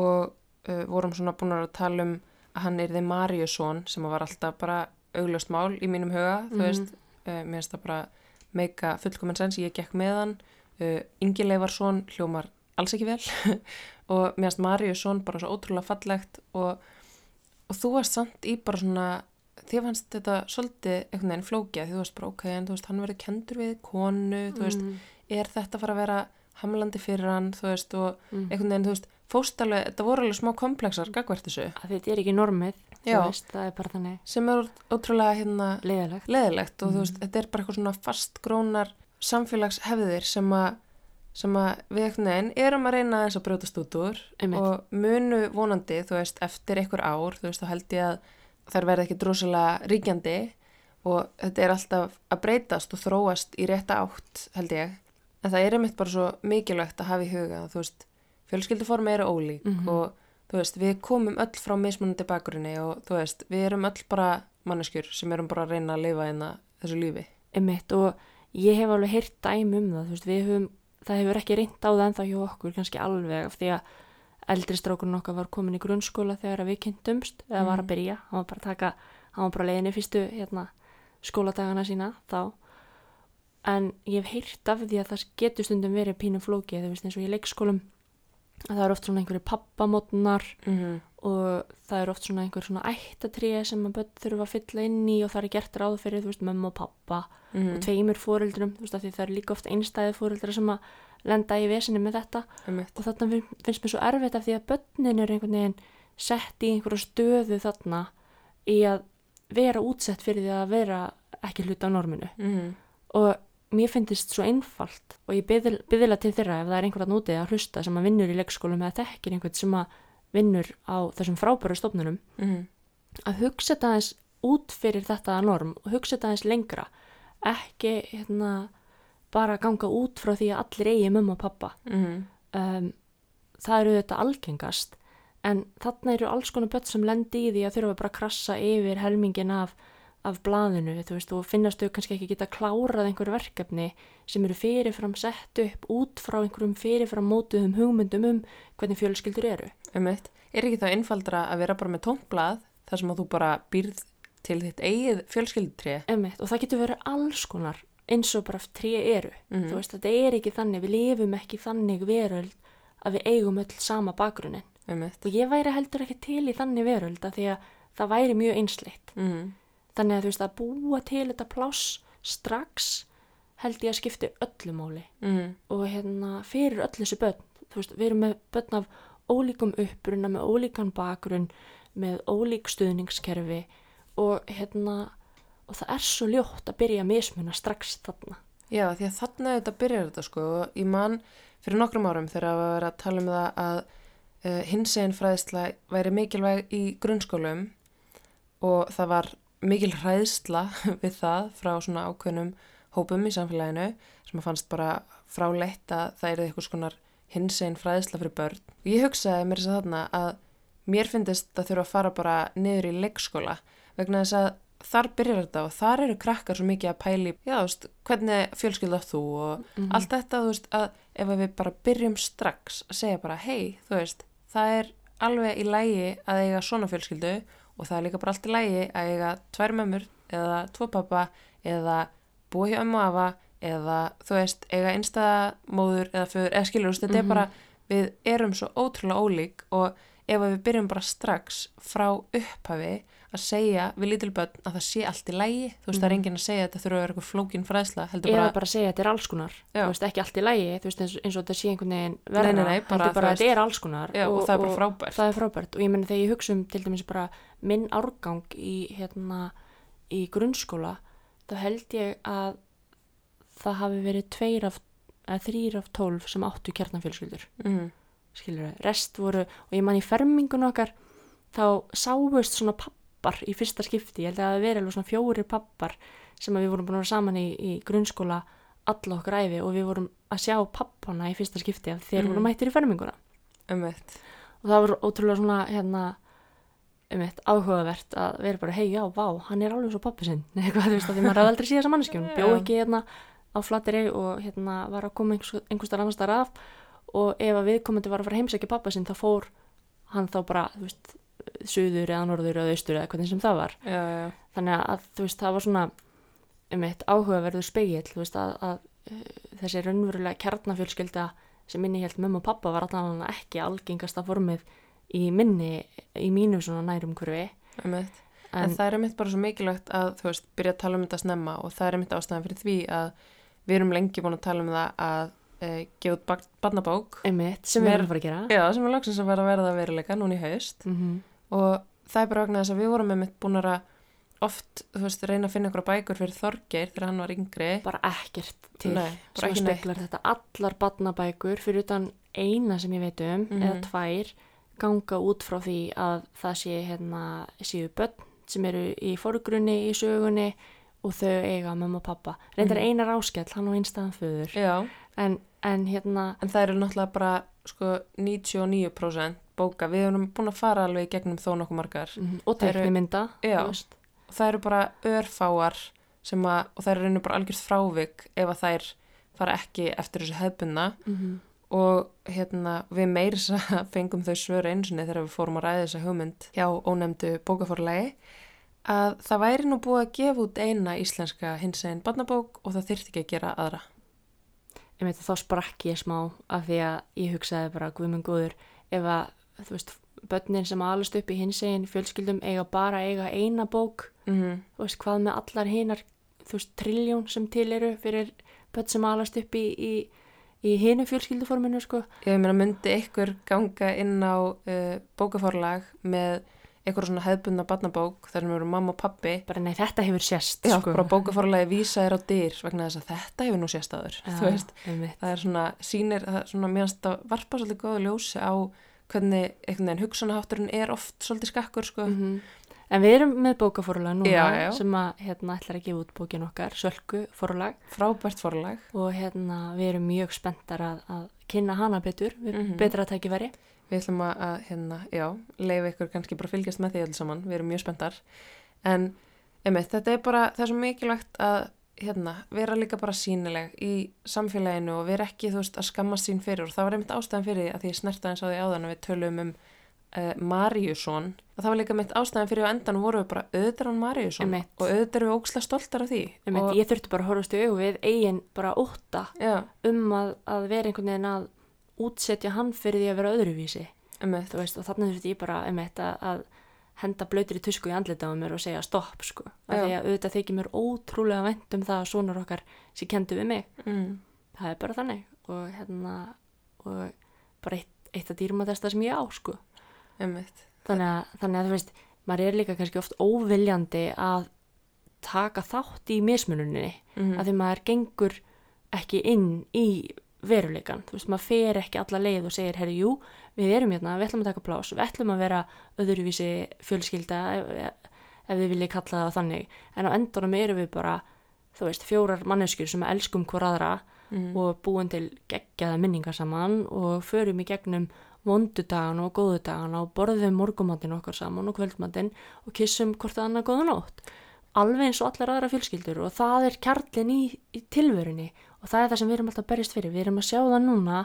og uh, vorum svona búin að tala um að hann er þið Mariusson sem var alltaf bara augljóst mál í mínum huga, þú Mhm. veist uh, mér finnst það bara meika fullkominn sens ég gekk með hann, uh, Ingi Leifarsson hljómar alls ekki vel. Og finnst Mariusson bara svo ótrúlega fallegt og, og þú varst samt í bara svona þér fannst þetta svolítið einhvern veginn flókja því þú varst bara ok, en þú veist, hann verið kendur við konu, þú veist, Mm, er þetta fara að vera hamlandi fyrir hann, þú veist, og mm. einhvern veginn, þú veist, fóst alveg, þetta voru alveg smá komplexar gagvært þessu, Að þetta er ekki normið, Já. veist, það er bara þannig sem er ótrúlega hérna leðilegt og þú Mhm. veist, þetta er bara eitthvað svona fastgrónar samfélagshefðir sem að sem að við einhvern veginn erum að reyna aðeins að brjótast út úr Einmitt. og munu vonandi, þú veist, eftir einhver ár, þú veist, þá held ég að þær verði ekki drosalega ríkjandi og þetta er alltaf að breytast og þróast í rétta átt, held ég. En það er einmitt bara svo mikilvægt að hafa í huga, þú veist, fjölskylduformi eru ólík Mhm. og þú veist, við komum öll frá mismunandi bakgrunni og þú veist, við erum öll bara manneskjur sem erum bara að reyna að lifa hérna þessu lífi. Einmitt og ég hef alveg heyrt dæmi um það, þú veist, við höfum, það hefur ekki reynd á það ennþá hjá okkur, kannski alveg, af því að eldri strákurinn okkar var komin í grunnskóla þegar að við kynntumst, eða var að Mhm. byrja, hann var bara að taka, hann var bara leiðinni fyrstu, hérna, skóladagana sína, þá, en ég hef heyrt af því að það getur stundum verið pínu flókið, þú veist, eins og í leikskólum, að það er oft svona einhverju pappamotnar Mm -hmm. og það er oft svona einhver svona ættatré sem að börn þurfa að fylla inn í og það er gert ráð fyrir, þú veist, mömmu og pappa Mm og tveimur fóreldrum, þú veist, af því það eru líka oft einstæði fóreldra sem að lenda í vesinni með þetta Einmitt. og þarna fin- finnst mér svo erfitt af því að börnin eru einhvern veginn sett í einhverju stöðu þarna í að vera útsett fyrir því að vera ekki hluta á norminu Mm og mér finnst svo einfalt og ég byðila til þeirra ef það er einhverjan úti að hlusta sem að vinnur í leikskólum eða þekkir einhvern sem að vinnur á þessum frábæru stofnunum -hmm. að hugsa þetta aðeins út fyrir þetta norm og hugsa þetta aðeins lengra ekki hérna bara ganga út frá því að allir eigi mömmu og pappa Mm um, það eru þetta algengast en þarna eru alls konar börn sem lendi í því að þurfa bara að krassa yfir helmingin af, af blaðinu þú veist, og finnast þau kannski ekki geta klárað einhver verkefni sem eru fyrirfram sett upp út frá einhverjum fyrirfram mótuðum hugmyndum um hvernig fjölskyldur eru Einmitt. Er ekki það einfaldra að vera bara með tónblað þar sem að þú bara býrð til þitt eigið fjölskyldutri. Einmitt, og það getur verið alls konar eins og bara tré eru. Mhm. Þú veist, þetta er ekki þannig, við lifum ekki þannig veröld að við eigum öll sama bakgrunnin. Einmitt. Og ég væri heldur ekki til í þannig veröld að því að það væri mjög einsleitt. Mm. Þannig að þú veist, að búa til þetta pláss strax held ég að skipti öllu máli. Mm. Og hérna, fyrir öll þessi börn, þú veist, við erum með börn af ólíkum uppruna, með ólíkan bakgrunn, með ólík stuðningskerfi og hérna, og það er svo ljótt að byrja að mismuna strax þarna. Já, því að þarna þetta byrjar þetta sko. Ég man fyrir nokkrum árum þegar að vera að tala um það að uh, hinsegin fræðsla væri mikilvæg í grunnskólum og það var mikil hræðsla við það frá svona ákveðnum hópum í samfélaginu sem að fannst bara fráleitt að það er eitthvað skonar hinsegin fræðsla fyrir börn. Og ég hugsaði mér þess að þarna að mér finnist að þurfa að fara bara niður í leikskóla vegna þess að þar byrjar þetta og þar eru krakkar svo mikið að pæli, já, þú veist, hvernig fjölskylda þú og Mhm. allt þetta, þú veist, að ef við bara byrjum strax að segja bara, hei, þú veist, það er alveg í lægi að eiga svona fjölskyldu og það er líka bara allt í lægi að eiga tvær mömmur eða tvo pappa eða búa hjá ömmu og afa eða, þú veist, eiga einstæða móður eða föður, eða skilur, þetta Mhm. er bara, við erum svo ótrúlega ólík og ef við byrjum bara strax frá upphafi að segja við lítil börn að það sé allt í lægi, þú veist, það er Mhm. enginn að segja að þetta þurfa að vera eitthvað flókin fræðsla, heldur Eða bara, bara segja að þetta er alls konar, Já. þú veist, ekki allt í lægi, þú veist, eins, eins og þetta sé einhvern veginn bara, heldur bara að þetta er alls konar. já, og, það er bara frábært. Það er frábært og ég meni þegar ég hugsa um til dæmis bara minn árgang í, hérna, í grunnskóla, þá held ég að það hafi verið tveir af, eða þrýr af tólf sem áttu kjarnafjölskyldur. Mm. skilur við, rest voru og ég man í fermingun okkar þá sáust svona pappar í fyrsta skipti, ég held að það hafi verið alveg svona fjóri pappar sem við vorum búin að vera saman í, í grunnskóla alla okkar æfi og við vorum að sjá pappana í fyrsta skipti af þeir Mhm. voru mættir í ferminguna Umveitt. og það var ótrúlega svona hérna um eitt áhugavert að vera bara hei já, vá, hann er alveg svo pappi sinn eitthvað þú veist að því maður hafði aldrei síðan þessa manneskjum Já. bjó ekki hérna á flateri og hérna var að koma einhvers, einhvers þar af og ef að viðkomandi var að fara heimsækja pappa sinn þá fór hann þá bara, þú veist suður eða norður eða austur eða hvernig sem það var. Já, já, þannig að þú veist það var svona um eitt áhugaverður spegill þú veist að, að uh, þessi raunverulega kjarnafjölskylda sem minni held mömmu og pappa var allan ekki algengasta formið í minni, í mínu svona nærum kurvi Umveitt. En, en, það er einmitt bara svo mikilvægt að, þú veist, byrja að tala um þetta snemma og það er einmitt ástæðan fyrir því að við erum lengi búin að tala um það að e, gefa út barnabók. sem við er- erum að fara að gera. Já, sem er lagsins að vera að verða veruleika núna í haust. Mm og það er bara vegna þess að við vorum einmitt búin að oft, þú veist, reyna að finna ykkur bækur fyrir Þorgeir þegar hann var yngri. bara ekkert til Nei, bara sem speklar þetta allar badnabækur fyrir utan eina sem ég veit um Mhm. eða tvær ganga út frá því að það sé hérna séu börn sem eru í forgrunni í sögunni og þau eiga mamma og pappa reyndar Mhm. einar áskell, hann á einstæðan föður en, en hérna en það eru náttúrulega bara, sko, 99% bóka. Við erum búin að fara alveg gegnum þó nokkuð margar. og þú veist. og það eru bara örfáar sem að, og það eru reynir bara algjört frávik ef að þær fara ekki eftir þessu hefbunna Mhm. og hérna við meiris að fengum þau svör einu sinni þegar við fórum að ræða þessa hugmynd hjá ónefndu bókaforlegi að það væri nú búið að gefa út eina íslenska hins einn barnabók og það þyrfti ekki að gera aðra. Ég veit að þá sprakk ég smá af því að ég hugsaði bara guðminn góður ef að þú veist börnin sem alast upp í hins egin fjölskyldum eiga bara eiga eina bók Mm þú veist hvað með allar hinar þú veist trilljón sem til eru fyrir börn sem alast upp í, í, í hinu fjölskylduforminu sko. Ég meina myndi ykkur ganga inn á uh, bókaforlag með eitthvað svona hefbundna barnabók þar sem eru mamma og pappi bara nei þetta hefur sérst Já, sko bara bókaforlagi vísa þér á dyr vegna þess að þetta hefur nú sést aður. Einmitt. það er svona, sýnir, það er svona, mér finnst að varpa svolítið góða ljósi á hvernig einhvern veginn hugsanahátturinn er oft svolítið skakkur, sko. Mhm. En við erum með bókaforlag núna Já, já. sem að hérna ætlar að gefa út bókin okkar, Sölku forlag Frábært forlag. og hérna við erum mjög spenntar að, að kynna hana betur, við Mhm. betra tækifæri. Við ætlum að, að hérna, já, leifa ykkur kannski bara fylgjast með því alls saman, við erum mjög spenntar. En, einmitt, þetta er bara, það er svo mikilvægt að, hérna, vera líka bara sínileg í samfélaginu og vera ekki, þú veist, að skammast sín fyrir. Og það var einmitt ástæðan fyrir því að því snerta eins á því áðan að við tölum um uh, Maríusson að það var líka mitt ástæðan fyrir á endan voru við bara Maríusson Einmitt. og auðvitað erum við óksla stoltar af því. Og, ég þurfti bara að horfast í augu að, að að útsetja hann fyrir því að vera öðruvísi. Þú veist, og þannig þurfti ég bara um að, að henda blöytir í tusku í andlita á mér og segja stopp sko, að auðvitað þykir mér ótrúlega vænt um það að sonar okkar sem kendu við mig, mm, það er bara þannig. Og hérna og bara eitt, eitt af dýrmætasta sem ég á sko. Einmitt. þannig að, þannig að þú veist, maður er líka kannski oft óviljandi að taka þátt í mismununinni. Mm að því maður gengur ekki inn í veruleikan, þú veist, maður fer ekki alla leið og segir, herri, jú, við erum hérna, við ætlum að taka plás, við ætlum að vera öðruvísi fjölskylda ef, ef við viljið kalla það þannig, en á endunum erum við bara, þú veist, fjórar manneskjur sem elskum hver aðra mm. og búin til geggjaða minningar saman og förum í gegnum vondudagana og góðudagana og borðum morgumatinn okkar saman og kvöldmatinn og kissum hvort að annað góða nótt. Alveg eins og allar aðra fjölskyldur og það er kjarlinn í, í tilvörunni og það er það sem við erum alltaf berjast fyrir. Við erum að sjá það núna,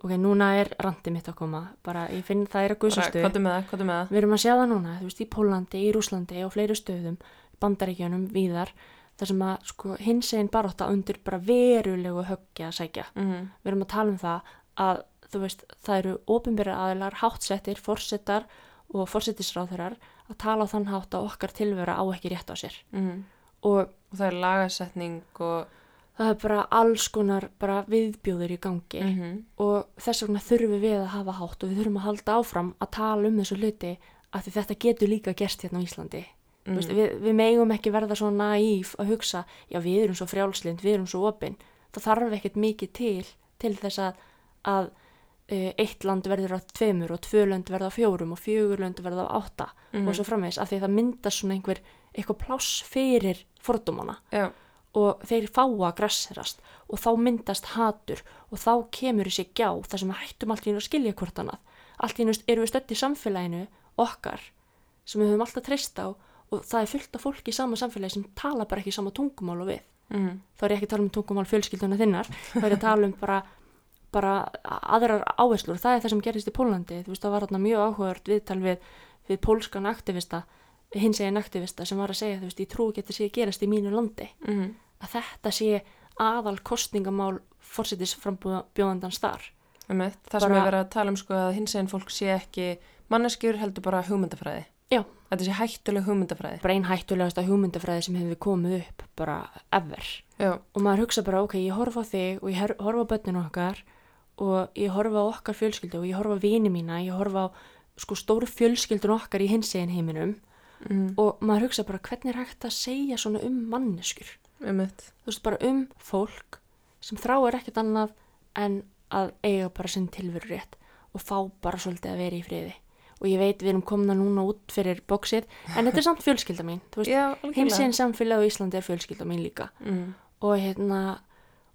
ok, núna er randi mitt að koma, bara ég finn það er að guðsastu. hvað með það, hvað með það Við erum að sjá það núna, þú veist, í Pólandi, í Rúslandi og fleiri stöðum, bandaríkjunum, víðar, þar sem að sko, hins einn baróta undir bara verulegu höggja að sækja. mm. Við erum að tala um það að, þú veist, það eru ofinbyrja aðilar, hátsettir, forsetar og forsetisráþurar að tala á þann hátt að okkar tilvera á ekki rétt á sér. Mm. Og og það er lagasetning og það er bara alls konar bara viðbjóður í gangi mm og þess vegna þurfum við að hafa hátt og við þurfum að halda áfram að tala um þessu hluti af því þetta getur líka gerst hérna á Íslandi. Mm. Veist, við, við megum ekki verða svo naíf að hugsa, já við erum svo frjálslind, við erum svo opinn. Það þarf ekkert mikið til til þess að, að uh, eitt land verður á tveimur og tvö lönd verða á fjórum og fjögur lönd verða á átta Mhm. og svo framvegis af því að það myndast svona einhver eitthvað pláss fyrir fordómana já, og þeir fá að græsserast og þá myndast hatur og þá kemur þessi gjá þar sem við hættum allt í að skilja hvort annað. Allt í einu erum við stödd í samfélaginu okkar sem við höfum alltaf treyst á og það er fullt af fólki í sama samfélagi sem tala bara ekki sama tungumál og við. Mm. þá er ég ekki að tala um tungumál fjölskylduna þinnar þá er ég að tala um bara, bara aðrar áherslur, það er það sem gerist í Pólandi þú veist það var þarna mjög áhugavert viðtal við, við pólskan aktivista hins eginn aktivista sem var að segja þú veist ég trú ekki að þetta sé að gerast í mínu landi Mm. að þetta sé aðal kostningamál fórsetisframbjóðandans þar. Einmitt. það sem Bara- er verið að tala um sko að hins einn fólk sé ekki manneskjur heldur bara hugmyndafræði Já. þetta sé hættuleg hugmyndafræði Bara einn hættulegasta hugmyndafræði sem hefur komið upp bara ever. já, Og maður hugsa bara, ok, ég horfa á þig og ég horfa á börninu okkar og ég horfa á okkar fjölskyldu og ég horfa á vini mína, ég horfa á sko stóru fjölskyldun okkar í hins eginn heiminum mm. og maður hugsa bara hvernig er hægt að segja svona um manneskur. Einmitt. Þú veist, bara um fólk sem þráir ekkert annað en að eiga bara sinn tilveru rétt og fá bara svolítið að vera í friði. Og ég veit við erum komna núna út fyrir bóksið, en þetta er samt fjölskylda mín. Einn samfélag á Íslandi er fjölskylda mín líka. mm. Og hérna,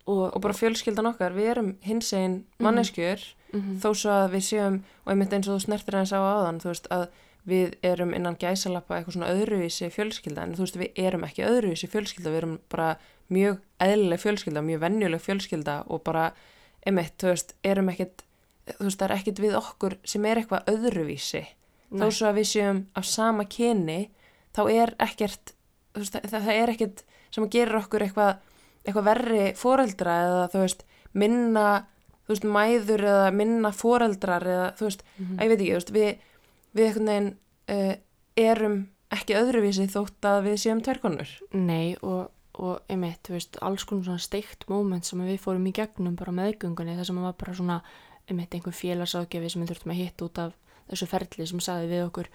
og, og bara fjölskyldan okkar, við erum hins einn manneskjur mhm, þó svo að við séum og einmitt eins og þú snertir eins á áðan þú veist að við erum innan gæsalappa eitthvað svona öðruvísi fjölskylda en þú veist við erum ekki öðruvísi fjölskylda við erum bara mjög eðlileg fjölskylda mjög venjuleg fjölskylda og bara einmitt, þú veist, erum ekkit þú veist, það er ekkit við okkur sem er eitthvað öðruvísi Nei. svo að við séum af sama kyni þá er ekkert veist, það, það er ekkert sem gerir okkur eitthvað, eitthvað verri foreldra eða þú veist, minna þú veist, mæður eða minna foreldrar eða þú veist, mhm. að ég veit ekki, þú veist, við, við einhvern veginn uh, erum ekki öðruvísi þótt að við séum tverkonur. Nei, og, og einmitt, þú veist, alls konar svona steikt moment sem við fórum í gegnum bara meðgöngunni, það sem var bara svona einmitt einhver félagsáðgefi sem við þurftum að hitta út af þessu ferli sem sagði við okkur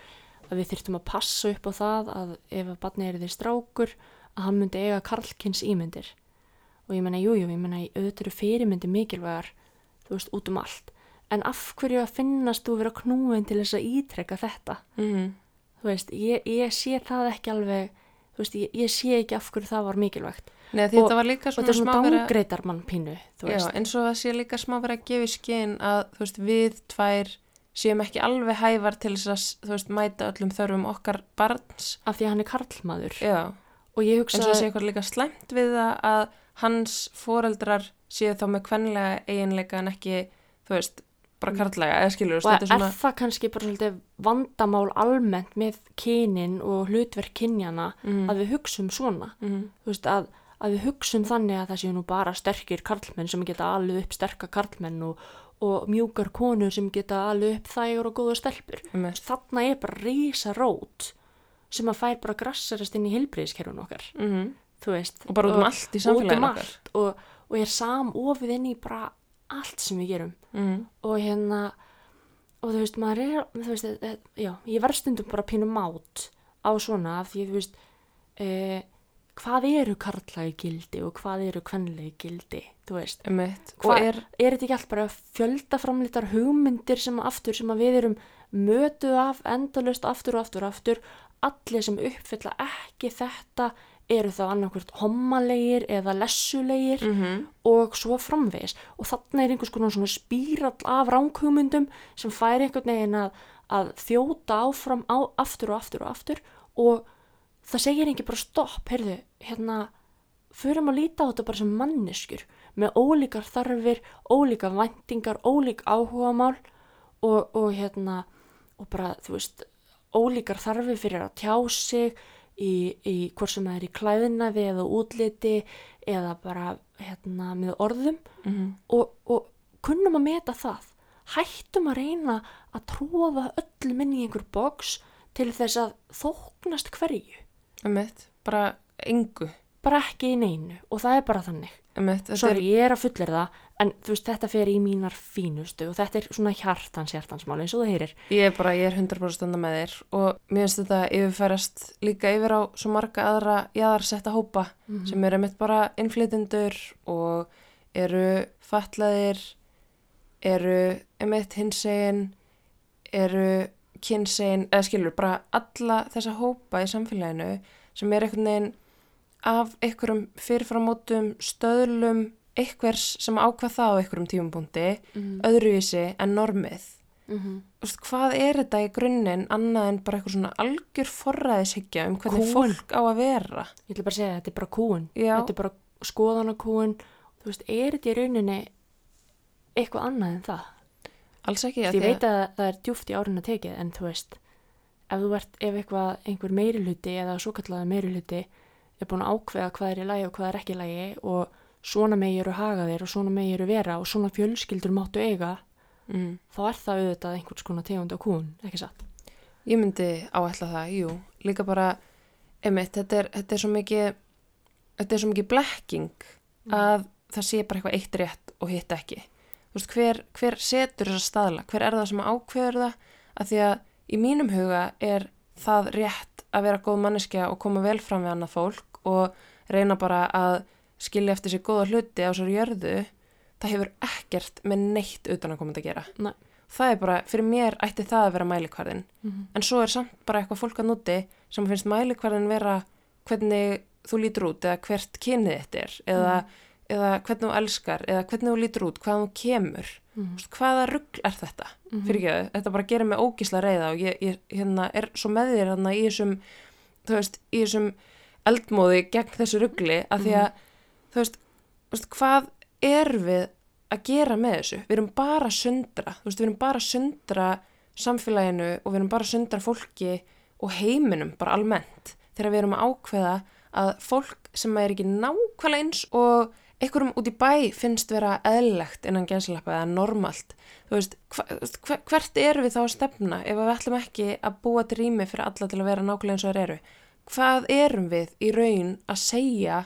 að við þurftum að passa upp á það að ef að barni er því strákur að hann myndi eiga karlkins ímyndir og ég menna, jújú, ég menna auðvitað eru fyrirmyndir mikilvægar þú veist, út um allt en af hverju að finnast þú vera knúin til þess að ítrekka þetta? Mm -hmm. þú veist, ég, ég sé það ekki alveg þú veist, ég, ég sé ekki af hverju það var mikilvægt. Nei, Og- þetta var líka svona svona að- dángreitar mann pínu Já, eins og það sé líka smá verið að gefa í skinn að þú veist, við tvær séum ekki alveg hæfar til þess að þú veist, mæta öllum þörfum okkar barns. af því að hann er karlmaður. Já, og ég eins og hugsa það sé eitthvað líka slæmt við það að hans foreldrar séu þá með kvenlega eiginleika en ekki, þú veist, bara karlæga, eða skilur og er, það kannski bara svolítið vandamál almennt með kynin og hlutverk kynjana mm. að við hugsum svona? Mm. þú veist að, að við hugsum þannig að það séu nú bara sterkir karlmenn sem geta alveg upp sterka karlmenn og, og mjúkar konur sem geta alveg upp þægur og góða stelpur. Um, þarna er bara rísa rót sem að fær bara grassarast inn í hilbriðiskerfun okkar. Mm. þú veist. Og bara út um allt í samfélaginu út um allt. Og, og er samofið inn í bara allt sem við gerum mm. og hérna og þú veist, maður er þú veist, e, já, ég verð stundum bara pínum mát á svona af því þú veist e, hvað eru karlægi gildi og hvað eru kvenlegi gildi, þú veist um og er, er þetta ekki allt bara fjöldaframlítar hugmyndir sem aftur sem að við erum mötuð af endalust aftur og aftur og aftur allir sem uppfylla ekki þetta eru þá annarkvært hommalegir eða lessulegir mm -hmm. og svo framvegis og þannig er einhvers konar svona spírall af ránkhugmyndum sem fær einhvern veginn að, að þjóta áfram á, aftur og aftur og aftur og það segir ekki bara stopp, heyrðu, hérna förum að líta á þetta bara sem manneskur með ólíkar þarfir, ólíkar vendingar, ólík áhugamál og, og hérna og bara, þú veist, ólíkar þarfir fyrir að tjá sig í, í hvort sem það er í klæðinaði eða útliti eða bara hérna, með orðum. Mm -hmm. og, og kunnum að meta það. Hættum að reyna að tróða öllum inn í einhver boks til þess að þóknast hverju. Um eitt, bara engu. Bara ekki í neinu. Og það er bara þannig. Emitt, Sorry, er... ég er að fullir það en þú veist, þetta fer í mínar fínustu og þetta er svona hjartans hjartansmál eins og það heyrir. Ég er bara, ég er 100% standa með þér og mér finnst þetta yfirfærast líka yfir á svo marga aðra jáðarsetta hópa mm -hmm. sem eru mitt bara innflytundur og eru fatlaðir, eru emitt hinsegin, eru kynsegin, eða skilur, bara alla þessa hópa í samfélaginu sem er einhvern veginn af einhverjum fyrirframótum stöðlum einhvers sem ákvað það á einhverjum tímapunkti mm. öðruvísi en normið mm -hmm. Vist, hvað er þetta í grunninn annað en bara eitthvað svona algjör forræðishyggja um hvernig Kúun. fólk á að vera Ég ætla bara að segja þetta er bara kúun Já. þetta er bara skoðanakúun þú veist, er þetta í rauninni eitthvað annað en það alls ekki ég veit að það er djúft í árin að tekið en þú veist, ef þú ert ef eitthvað, einhver meiriluti eða svo kallaða meiriluti er búin að ákveða hvað er í lagi og hvað er ekki í lagi og svona megi eru haga þér og svona megi eru vera og svona fjölskyldur máttu eiga mm. þá er það auðvitað einhvers konar tegund á kún, ekki satt? Ég myndi áætla það, jú, líka bara emitt, þetta er, þetta er svo mikið þetta er svo mikið blekking Mm. að það sé bara eitthvað eitt rétt og hitt ekki þú veist, hver, hver setur þessa staðla hver er það sem ákveður það að því að í mínum huga er það rétt að vera góð manneskja og koma vel fram við annað fólk og reyna bara að skilja eftir sig góða hluti á sér jörðu það hefur ekkert með neitt utan að koma að gera. Nei. það er bara, fyrir mér ætti það að vera mælikvarðin Mm -hmm. en svo er samt bara eitthvað fólk að núti sem finnst mælikvarðin vera hvernig þú lítur út eða hvert kynið þetta er eða, eða hvernig þú elskar eða hvernig þú lítur út, hvað þú kemur. Mm veist, hvaða rugg er þetta? -hmm. fyrir ekki, þetta bara gerir mig ógísla reyða og ég, ég hérna, er svo með þér hérna, í þessum veist, í þessum eldmóði gegn þessu ruggli að því að þú veist, hvað er við að gera með þessu? Við erum bara að sundra þú veist, við erum bara að sundra samfélaginu og við erum bara að sundra fólki og heiminum bara almennt. Þegar við erum að ákveða að fólk sem er ekki nákvæmlega eins og einhverjum út í bæ finnst vera eðlilegt innan gæslappa eða normalt. Þú veist, hva, hvert eru við þá að stefna ef við ætlum ekki að búa til rými fyrir alla til að vera nákvæmlega eins og þeir eru? Hvað erum við í raun að segja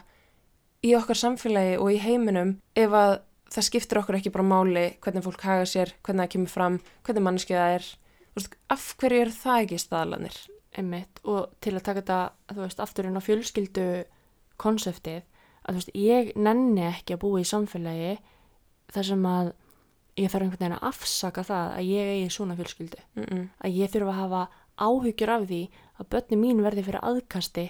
í okkar samfélagi og í heiminum ef að það skiptir okkur ekki bara máli hvernig fólk haga sér, hvernig það kemur fram hvernig mannskið það er veist, af hverju er það ekki staðlanir einmitt og til að taka þetta þú veist, aftur inn á fjölskyldu konseptið, að þú veist, ég nenni ekki að búa í samfélagi þar sem að ég þarf einhvern veginn að afsaka það að ég eigi svona fjölskyldu mm -mm. að ég þurfa að hafa áhyggjur af því að börni mín verði fyrir aðkasti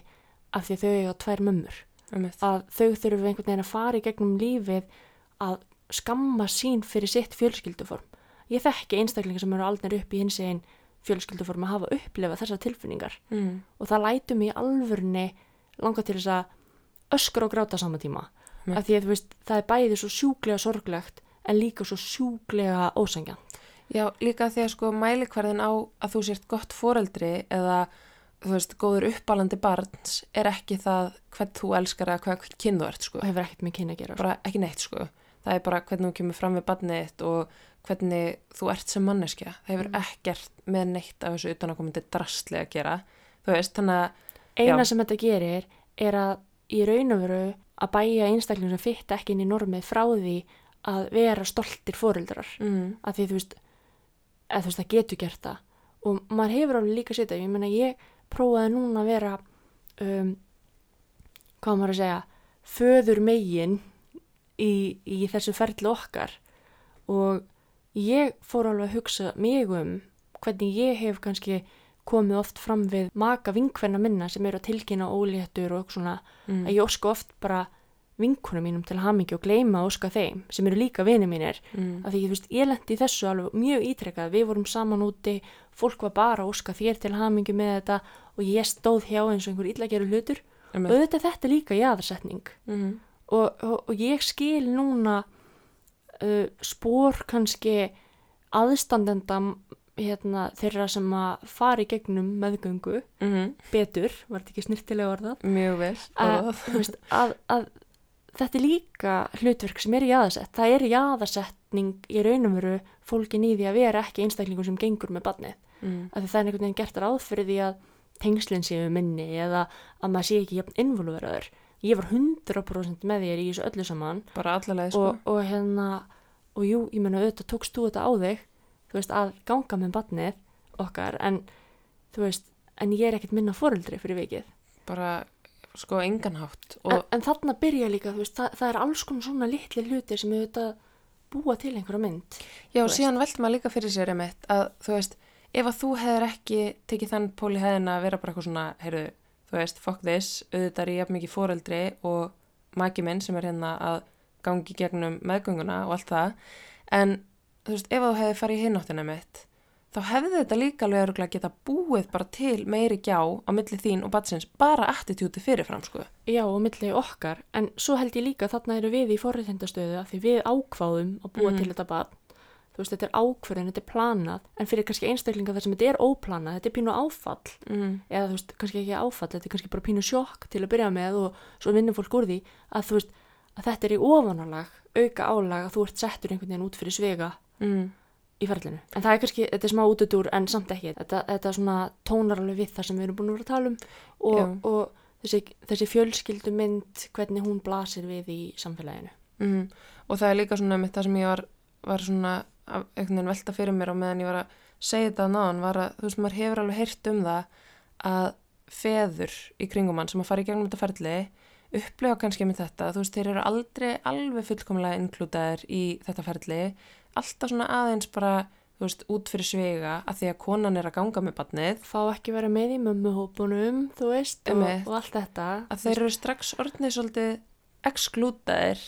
af því þau eiga tvær mömmur. Að þau þurfa einhvern veginn að fara í gegnum lífið að skamma sín fyrir sitt fjölskylduform. Ég þekki einstaklingar sem eru aldnir upp í hins einn fjölskylduform að hafa upplifað þessar tilfinningar. Mm. og það lætur mig í alvörni langa til þess að öskra og gráta saman tíma. Mm. af því að veist, það er bæði svo sjúklega sorglegt en líka svo sjúklega ósangjan Já, líka því að sko mælikvarðin á að þú sért gott foreldri eða þú veist, góður uppalandi barns er ekki það hvern þú elskar eða hvað kyn þú ert sko. og hefur ekkert með kynna að gera. Bara ekki neitt sko. Það er bara hvernig þú kemur fram við barnið þitt og hvernig þú ert sem manneskja. Það hefur Mm. ekkert með neitt af þessu utanakomandi drastli að gera. Þú veist, þannig að, Eina Já. sem þetta gerir er að í raun og veru að bæja einstakling sem fyrt ekki inn í normið frá því að vera stoltir foreldrar. mm, að því þú veist, að, þú veist það getur gert það og maður hefur alveg líka setja ég meina ég prófaði núna að vera um, hvað maður að segja föður megin í, í þessu ferli okkar. Og ég fór alveg að hugsa mig um hvernig ég hef kannski komið oft fram við maka vinkvenna minna sem eru að tilkynna óléttur og svona mm, að ég óska oft bara vinkunum mínum til hamingju og gleyma að óska þeim sem eru líka vini mínir. Mm, að því þú veist, ég lendi í þessu alveg mjög ítrekkað, við vorum saman úti fólk var bara að óska þér til hamingju með þetta og ég stóð hjá eins og einhver illa gerur hlutur. Og einmitt. auðvitað er þetta líka jáðarsetning mm, og, og, og ég skil núna uh, spór kannski aðstandenda hérna, þeirra sem að fara í gegnum meðgöngu. Mm, betur, var þetta ekki snirtilega orðað? Mjög vel. að, að, að þetta er líka hlutverk sem er jáðarsett. Það er jáðarsetning í raunum veru fólkin í því að vera ekki einstaklingur sem gengur með barnið. mm, það er einhvern veginn gert ráð fyrir því að tengslinn séu minni eða að maður sé ekki jafn involveraður. Ég var 100% með þér í þessu öllu saman bara allalega sko. og, og hérna, og jú, ég menna auðvitað tókst þú þetta á þig, þú veist, að ganga með barnið okkar, en þú veist, en ég er ekkert minna foreldri fyrir vikið. bara sko enganhátt En, og en þarna byrja líka, þú veist, það, það er alls konar svona litli hlutir sem auðvitað búa til einhverja mynd. já, veist. síðan veldur maður líka fyrir sér einmitt að þú veist, ef að þú hefur ekki tekið þann pól í hæðina að vera bara eitthvað svona, heyrðu, þú veist, fuck this auðvitað er ég jafn mikið foreldri og maki minn sem er hérna að gangi gegnum meðgönguna og allt það en þú veist, ef að þú hefði farið í hináttina mitt þá hefði þetta líka alveg örugglega geta búið bara til meiri gjá á milli þín og batsins bara attitúti fyrirfram sko Já, og milli okkar, en svo held ég líka þarna eru við í forréttindastöðu að því við ákváðum að búa Mhm. til þetta barn. Þú veist, þetta er ákvörðin, þetta er planað, en fyrir kannski einstaklinga þar sem þetta er óplanað, þetta er pínu áfall, mm. eða þú veist, kannski ekki áfall, þetta er kannski bara pínu sjokk til að byrja með og svo vinnur fólk úr því að þú veist, að þetta er í ofanalag, auka álag að þú ert settur einhvern veginn út fyrir svega Mm. Í ferlinu. En það er kannski, þetta er smá útudúr en samt ekki. Þetta, þetta svona tónar alveg við það sem við erum búin að vera að tala um og, og þessi, þessi fjölskyldu mynd, hvernig hún blasir við í samfélaginu. Mm. og það er líka svona mitt það sem ég var, var svona einhvern veginn velta fyrir mér á meðan ég var að segja þetta á náðan var að þú veist maður hefur alveg heyrt um það að feður í kringum hann sem að fara í gegnum þetta ferli upplega kannski með þetta, þú veist þeir eru aldrei alveg fullkomlega inklútaðir í þetta ferli, alltaf svona aðeins bara, þú veist, út fyrir svega að því að konan er að ganga með barnið Fá ekki vera með í mömmuhópunum, þú veist, og, Einmitt. og allt þetta. að þeir eru strax orðnið svolítið exklútaðir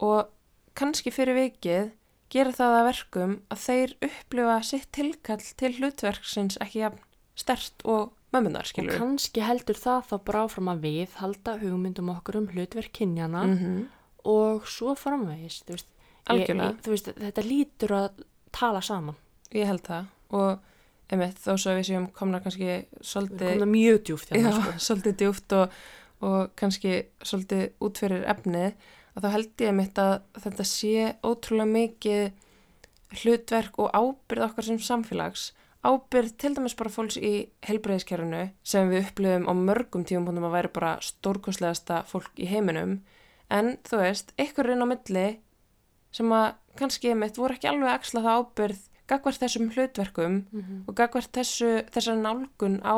og kannski fyrir vikið gera það að verkum að þeir upplifa sitt tilkall til hlutverksins ekki jafn stert og mömmunar, Og skilur kannski heldur það þá bara áfram að við halda hugmyndum okkur um hlutverk kynjana -hmm. og svo framvegis, þú veist. Algjörlega. ég, veist, þetta lítur að tala saman. Ég held það og einmitt, þó svo við séum komna kannski svolítið, komum mjög djúft já, hérna, sko. svolítið djúft og, og kannski svolítið út fyrir efnið að þá held ég einmitt að þetta sé ótrúlega mikið hlutverk og ábyrð okkar sem samfélags ábyrð til dæmis bara fólks í helbreyðiskerfinu sem við upplifum á mörgum tíumpundum að væri bara stórkostlegasta fólk í heiminum en þú veist, ykkur inn á milli sem að kannski einmitt voru ekki alveg axla það ábyrð gagvart þessum hlutverkum Mhm. og gagvart þessu, þessar nálgun á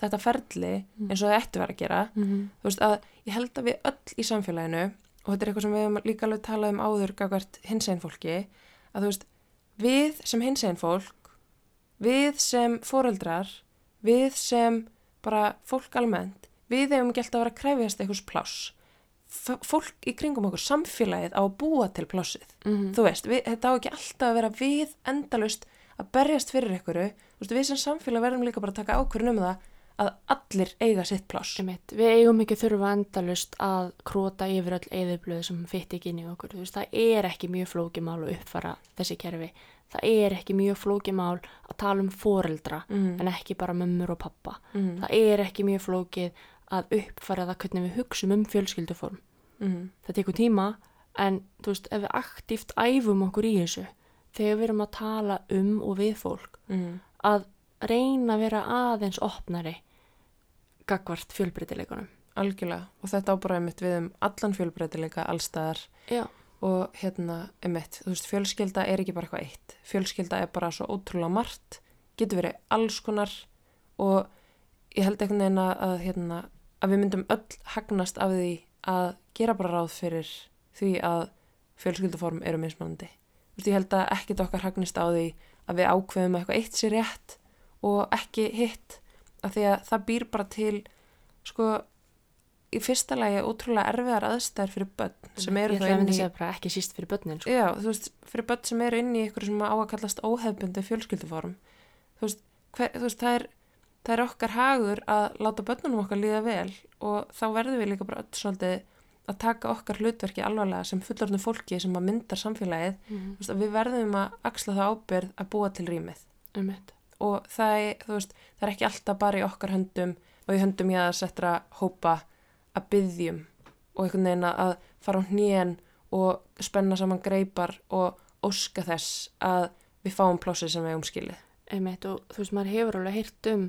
þetta ferli eins og það ættu verið að gera Mhm. þú veist að ég held að við öll í samfélaginu og þetta er eitthvað sem við hefum líka alveg talað um áður gagvart hinsegin fólki að þú veist, við sem hinsegin fólk við sem foreldrar við sem bara fólk almennt, við hefum alltaf að vera að kræfjast einhvers pláss fólk í kringum okkur, samfélagið á að búa til plássið Mhm. þú veist, við, þetta á ekki alltaf að vera við endalust að berjast fyrir þú veist, við sem samfélag verðum líka bara að taka ákvörðun um það að allir eiga sitt Einmitt, við eigum ekki þurfa endalust að króta yfir öll eðublöð sem fytti ekki inn í okkur. Þú veist, það er ekki mjög flókimál að uppfara þessi kerfi. það er ekki mjög flókið mál að tala um foreldra mm. en ekki bara mömmur og pappa mm. það er ekki mjög flókið að uppfæra það hvernig við hugsum um fjölskylduform. Mm. það tekur tíma en þú veist, ef við aktíft æfum okkur í þessu þegar við erum að tala um og við fólk Mm. að reyna að vera aðeins opnari gagvart fjölbreytileikunum. Algjörlega. Og þetta ábúraði mitt við um allan fjölbreytileika allstaðar já, og hérna, emitt, þú veist, fjölskylda er ekki bara eitthvað eitt. Fjölskylda er bara svo ótrúlega margt, getur verið alls konar. Og ég held einhvern veginn að, að, hérna, að við myndum öll hagnast af því að gera bara ráð fyrir því að fjölskylduform eru mismunandi. Þú veist, ég held að ekkit okkar hagnist á því að við ákveðum að eitthvað eitt sér rétt og ekki hitt, af því að það býr bara til, sko, í fyrsta lagi ótrúlega erfiðar aðstæður fyrir börn sem eru ég þá ætla að inn myndi í segja ekki síst fyrir börnin sko. Já, þú veist, fyrir börn sem eru inn í ykkur sem á að kallast óhefbundi fjölskylduform þú veist, hver, þú veist það, er, það er okkar hagur að láta börnunum okkar líða vel og þá verðum við líka bara öll svolítið að taka okkar hlutverki alvarlega sem fullorðnu fólki sem að myndar samfélagið mm. veist, að við verðum að axla það ábyrð að búa til rýmið um og það er, veist, það er ekki alltaf bara í okkar höndum og í höndum ég að settra hópa að byggjum og einhvern veginn að fara á hnén og spenna saman greipar og óska þess að við fáum plásið sem við umskilið. Einmitt, og þú veist, maður hefur alveg heyrt um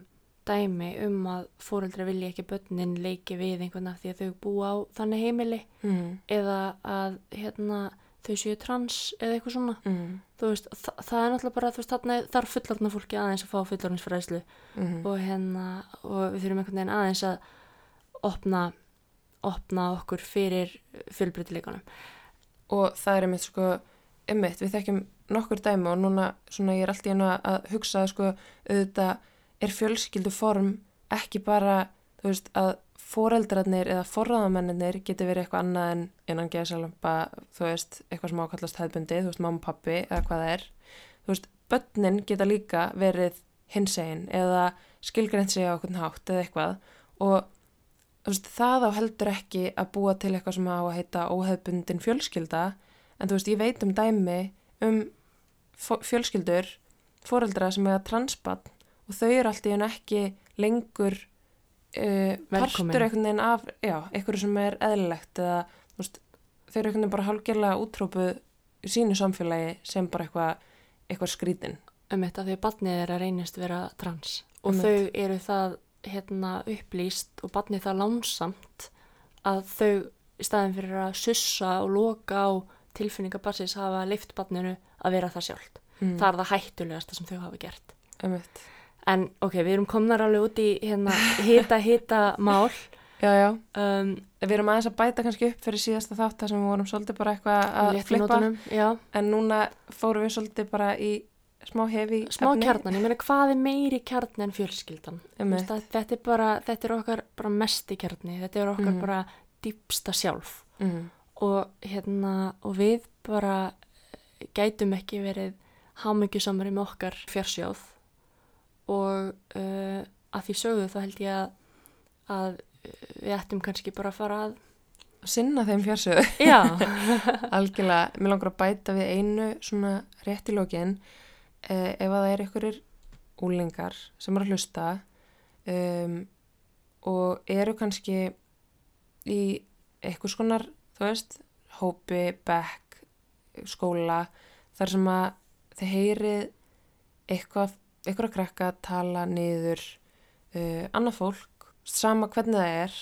dæmi um að fóreldra vilja ekki börnin leiki við einhvern af því að þau búa á þannig heimili Mm. eða að hérna, þau séu trans eða eitthvað svona Mm. veist, þa það er náttúrulega bara veist, þarna þarf fullorðna fólki aðeins að fá fullorðinsfræðslu Mm. og hérna og við þurfum einhvern veginn aðeins að opna, opna okkur fyrir fjölbreytileikunum Og það er einmitt sko, einmitt, við þekkjum nokkur dæmi og núna svona ég er alltaf að hugsa sko, auðvitað er fjölskyldu form ekki bara, þú veist, að foreldrarnir eða forraðamennir geti verið eitthvað annað en innan geðsalamba, þú veist, eitthvað sem ákallast hefðbundi, þú veist, mamma pappi eða hvað það er. Þú veist, börnin geta líka verið hinsegin eða skilgreint sig á okkur hátt eða eitthvað og veist, það á heldur ekki að búa til eitthvað sem á að heita óhefbundin fjölskylda en þú veist, ég veit um dæmi um fjölskyldur foreldra sem eiga transbann og þau eru alltaf einu ekki lengur uh, partur einhvern veginn af, já, einhverju sem er eðlilegt eða, veist, þau eru einhvern veginn bara hálfgerlega útrópuð í sínu samfélagi sem bara eitthvað eitthvað skrítin. um þetta því að barnið er að reynist vera trans og Einmitt. þau eru það hérna upplýst og barnið það lánsamt að þau í staðin fyrir að sussa og loka á tilfinningabarsins hafa leift barninu að vera það sjálft. Mm. Það er það hættulegasta sem þau hafa gert. Einmitt. En ok, við erum komnar alveg út í hérna hita hita mál. Já, já. Um, Við erum aðeins að bæta kannski upp fyrir síðasta þátt þar sem við vorum svolítið bara eitthvað að flippa en núna fórum við svolítið bara í smá hefi Smá kjarnan, ég meina hvað er meiri kjarni en fjölskyldan? Þetta er bara, þetta er okkar bara mesti kjarni, þetta er okkar Mhm. bara dýpsta sjálf. mm. og hérna og við bara gætum ekki verið hamingjusamari með okkar fjársjóð og uh, að því sögðu þá held ég að, að við ættum kannski bara að fara að sinna þeim fjársöðu já, algjörlega, mér langar að bæta við einu svona rétt í lokin. Eh, ef að það er einhverjir úlingar sem eru að hlusta um, og eru kannski í eitthvað skonar, þú veist hópi, bekk skóla, þar sem að þið heyrið eitthvað, eitthvað að krakka tala niður uh, annað fólk, sama hvernig það er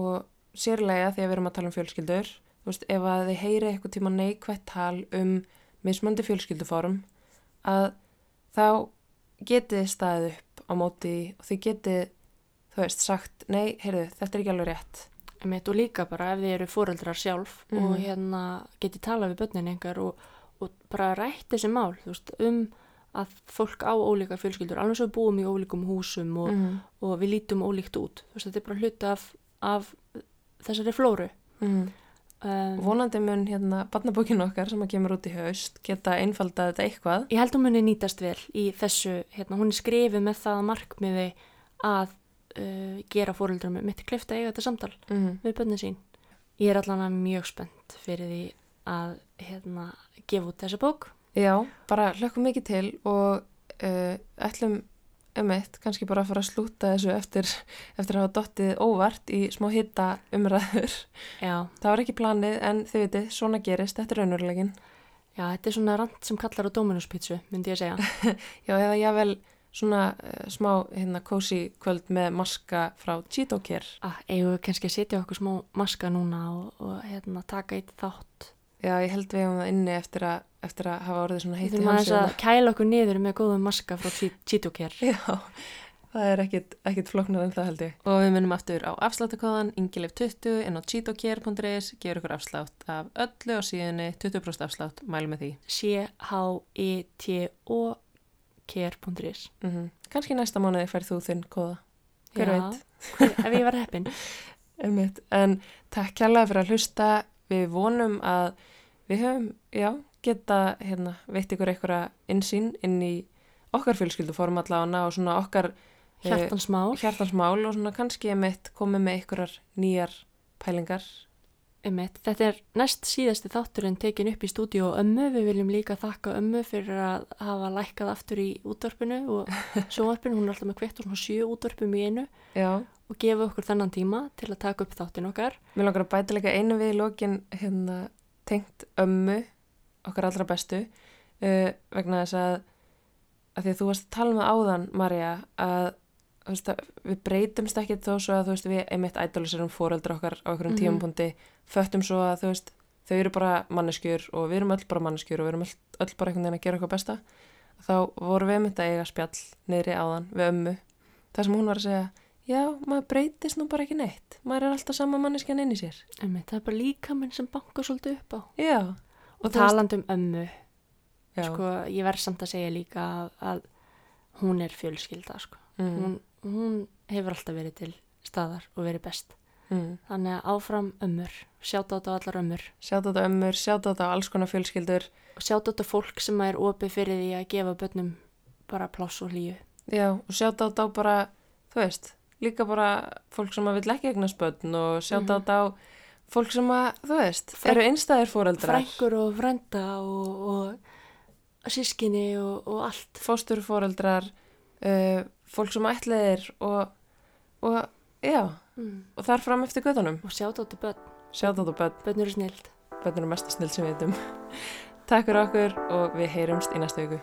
og sérlega því að við erum að tala um fjölskyldur þú veist, ef að þið heyri eitthvað tíma neikvætt tal um mismandi fjölskylduform að þá getið þið staðið upp á móti og þið getið, þú veist, sagt nei, heyrðu, þetta er ekki alveg rétt og líka bara ef þið eru fóreldrar sjálf Mhm. og hérna getið talað við börnin einhver og, og bara rætt þessi mál veist, um að fólk á ólíkar fjölskyldur, alveg svo búum í ólíkum húsum og, mm. og við lítum ólíkt út veist, þetta er bara hluti af, af þessari flóru Mm. um, vonandi mun hérna barnabókin okkar sem að kemur út í haust geta einfaldað þetta eitthvað Ég held að muni nýtast vel í þessu, hérna, hún er skrifið með það að markmiði að uh, gera fóreldrum mitt klifta eiga þetta samtal mm. við bönnin sín. Ég er allan að mjög spennt fyrir því að hérna, gefa út þessa bók Já, bara hlökkum mikið til og uh, ætlum um eitt, kannski bara að fara að slúta þessu eftir, eftir að hafa dottið óvart í smá hitta umræður. Já, Það var ekki planið en þið veitir, svona gerist, þetta er raunverulegin. já, þetta er svona rand sem kallar á Dominus pizzu, myndi ég segja. Já, eða jável svona uh, smá hérna kósi kvöld með maska frá Cheeto Care. Ah, eigum við kannski að setja okkur smá maska núna og, og hérna, taka eitt þátt. Já, ég held við hefum það inni eftir að, eftir að hafa orðið svona Við heitt í þurfum aðeins að halsina. kæla okkur niður með góðum maska frá Care. Já, það er ekkit, flóknar en það held ég. Og við munum aftur á afsláttakóðan Ingilif 20 inn á cheatocare.is gefur ykkur afslátt af öllu á síðunni 20% afslátt, mælum með því. C-H-E-T-O care.is Mm Kanski næsta mánuði færð þú þinn kóða. Hver Já, veit? Ef ég var heppin. En takk kærlega fyrir að hlusta. Við vonum að við höfum, já, geta hérna, veitt ykkur einhverja insýn inn í okkar fjölskylduform allavega og svona okkar eh, Hjartansmál. hjartansmál og svona kannski einmitt komið með einhverjar nýjar pælingar. Einmitt. Þetta er næst síðasti þátturinn tekin upp í stúdíu og ömmu. Við viljum líka þakka ömmu fyrir að hafa lækkað aftur í útvarpinu og sjónvarpinu. Hún er alltaf með kveitt og svona sjö útvarpum í einu Já, og gefa okkur þennan tíma til að taka upp þáttin okkar. mér langar að bæta líka einu við í lokin hérna tengt ömmu, okkar allra bestu, uh, vegna þess að, að því að þú varst að tala með áðan, Marja, að að við breytumst ekki þó svo að veist, við einmitt ædoliserum fóreldra okkar á einhverjum Mhm. tímapunkti, föttum svo að veist, þau eru bara manneskjur og við erum öll bara manneskjur og við erum öll, öll bara einhvern veginn að gera eitthvað besta. Þá vorum við einmitt að eiga spjall niðri áðan við ömmu. Það sem hún var að segja, já, maður breytist nú bara ekki neitt. Maður er alltaf sama manneskjan inn í sér. Einmitt. Það er bara líka minn sem bankar svolítið upp á. Já. Og talandi um ömmu, sko, ég verð samt að segja líka að, að hún er fjölskylda, sko. mm. Hún, hún hefur alltaf verið til staðar og verið best. mm. Þannig að áfram ömmur, sjátt á þetta á allar ömmur Sjátt á þetta ömmur, sjátt á þetta á alls konar fjölskyldur. og sjátt á þetta fólk sem er opið fyrir því að gefa börnum bara pláss og hlýju. Já, og sjátt á þetta á bara, þú veist, líka bara fólk sem að vill ekki eignast börn og sjátt á Mhm. þetta á fólk sem að, þú veist, Frænk- eru einstæðir fóreldrar. Frængur og frænda og, og sískinni og, og allt. Fóstur fóreldrar, uh, fólk sem ætliðir og, og, já, Mm. og þar fram eftir göttunum. Og sjátt á þetta börn, Sjátt á þetta börn, börn eru snild. börn eru mesta snill sem við veitum. Takk fyrir okkur og við heyrumst í næstu viku.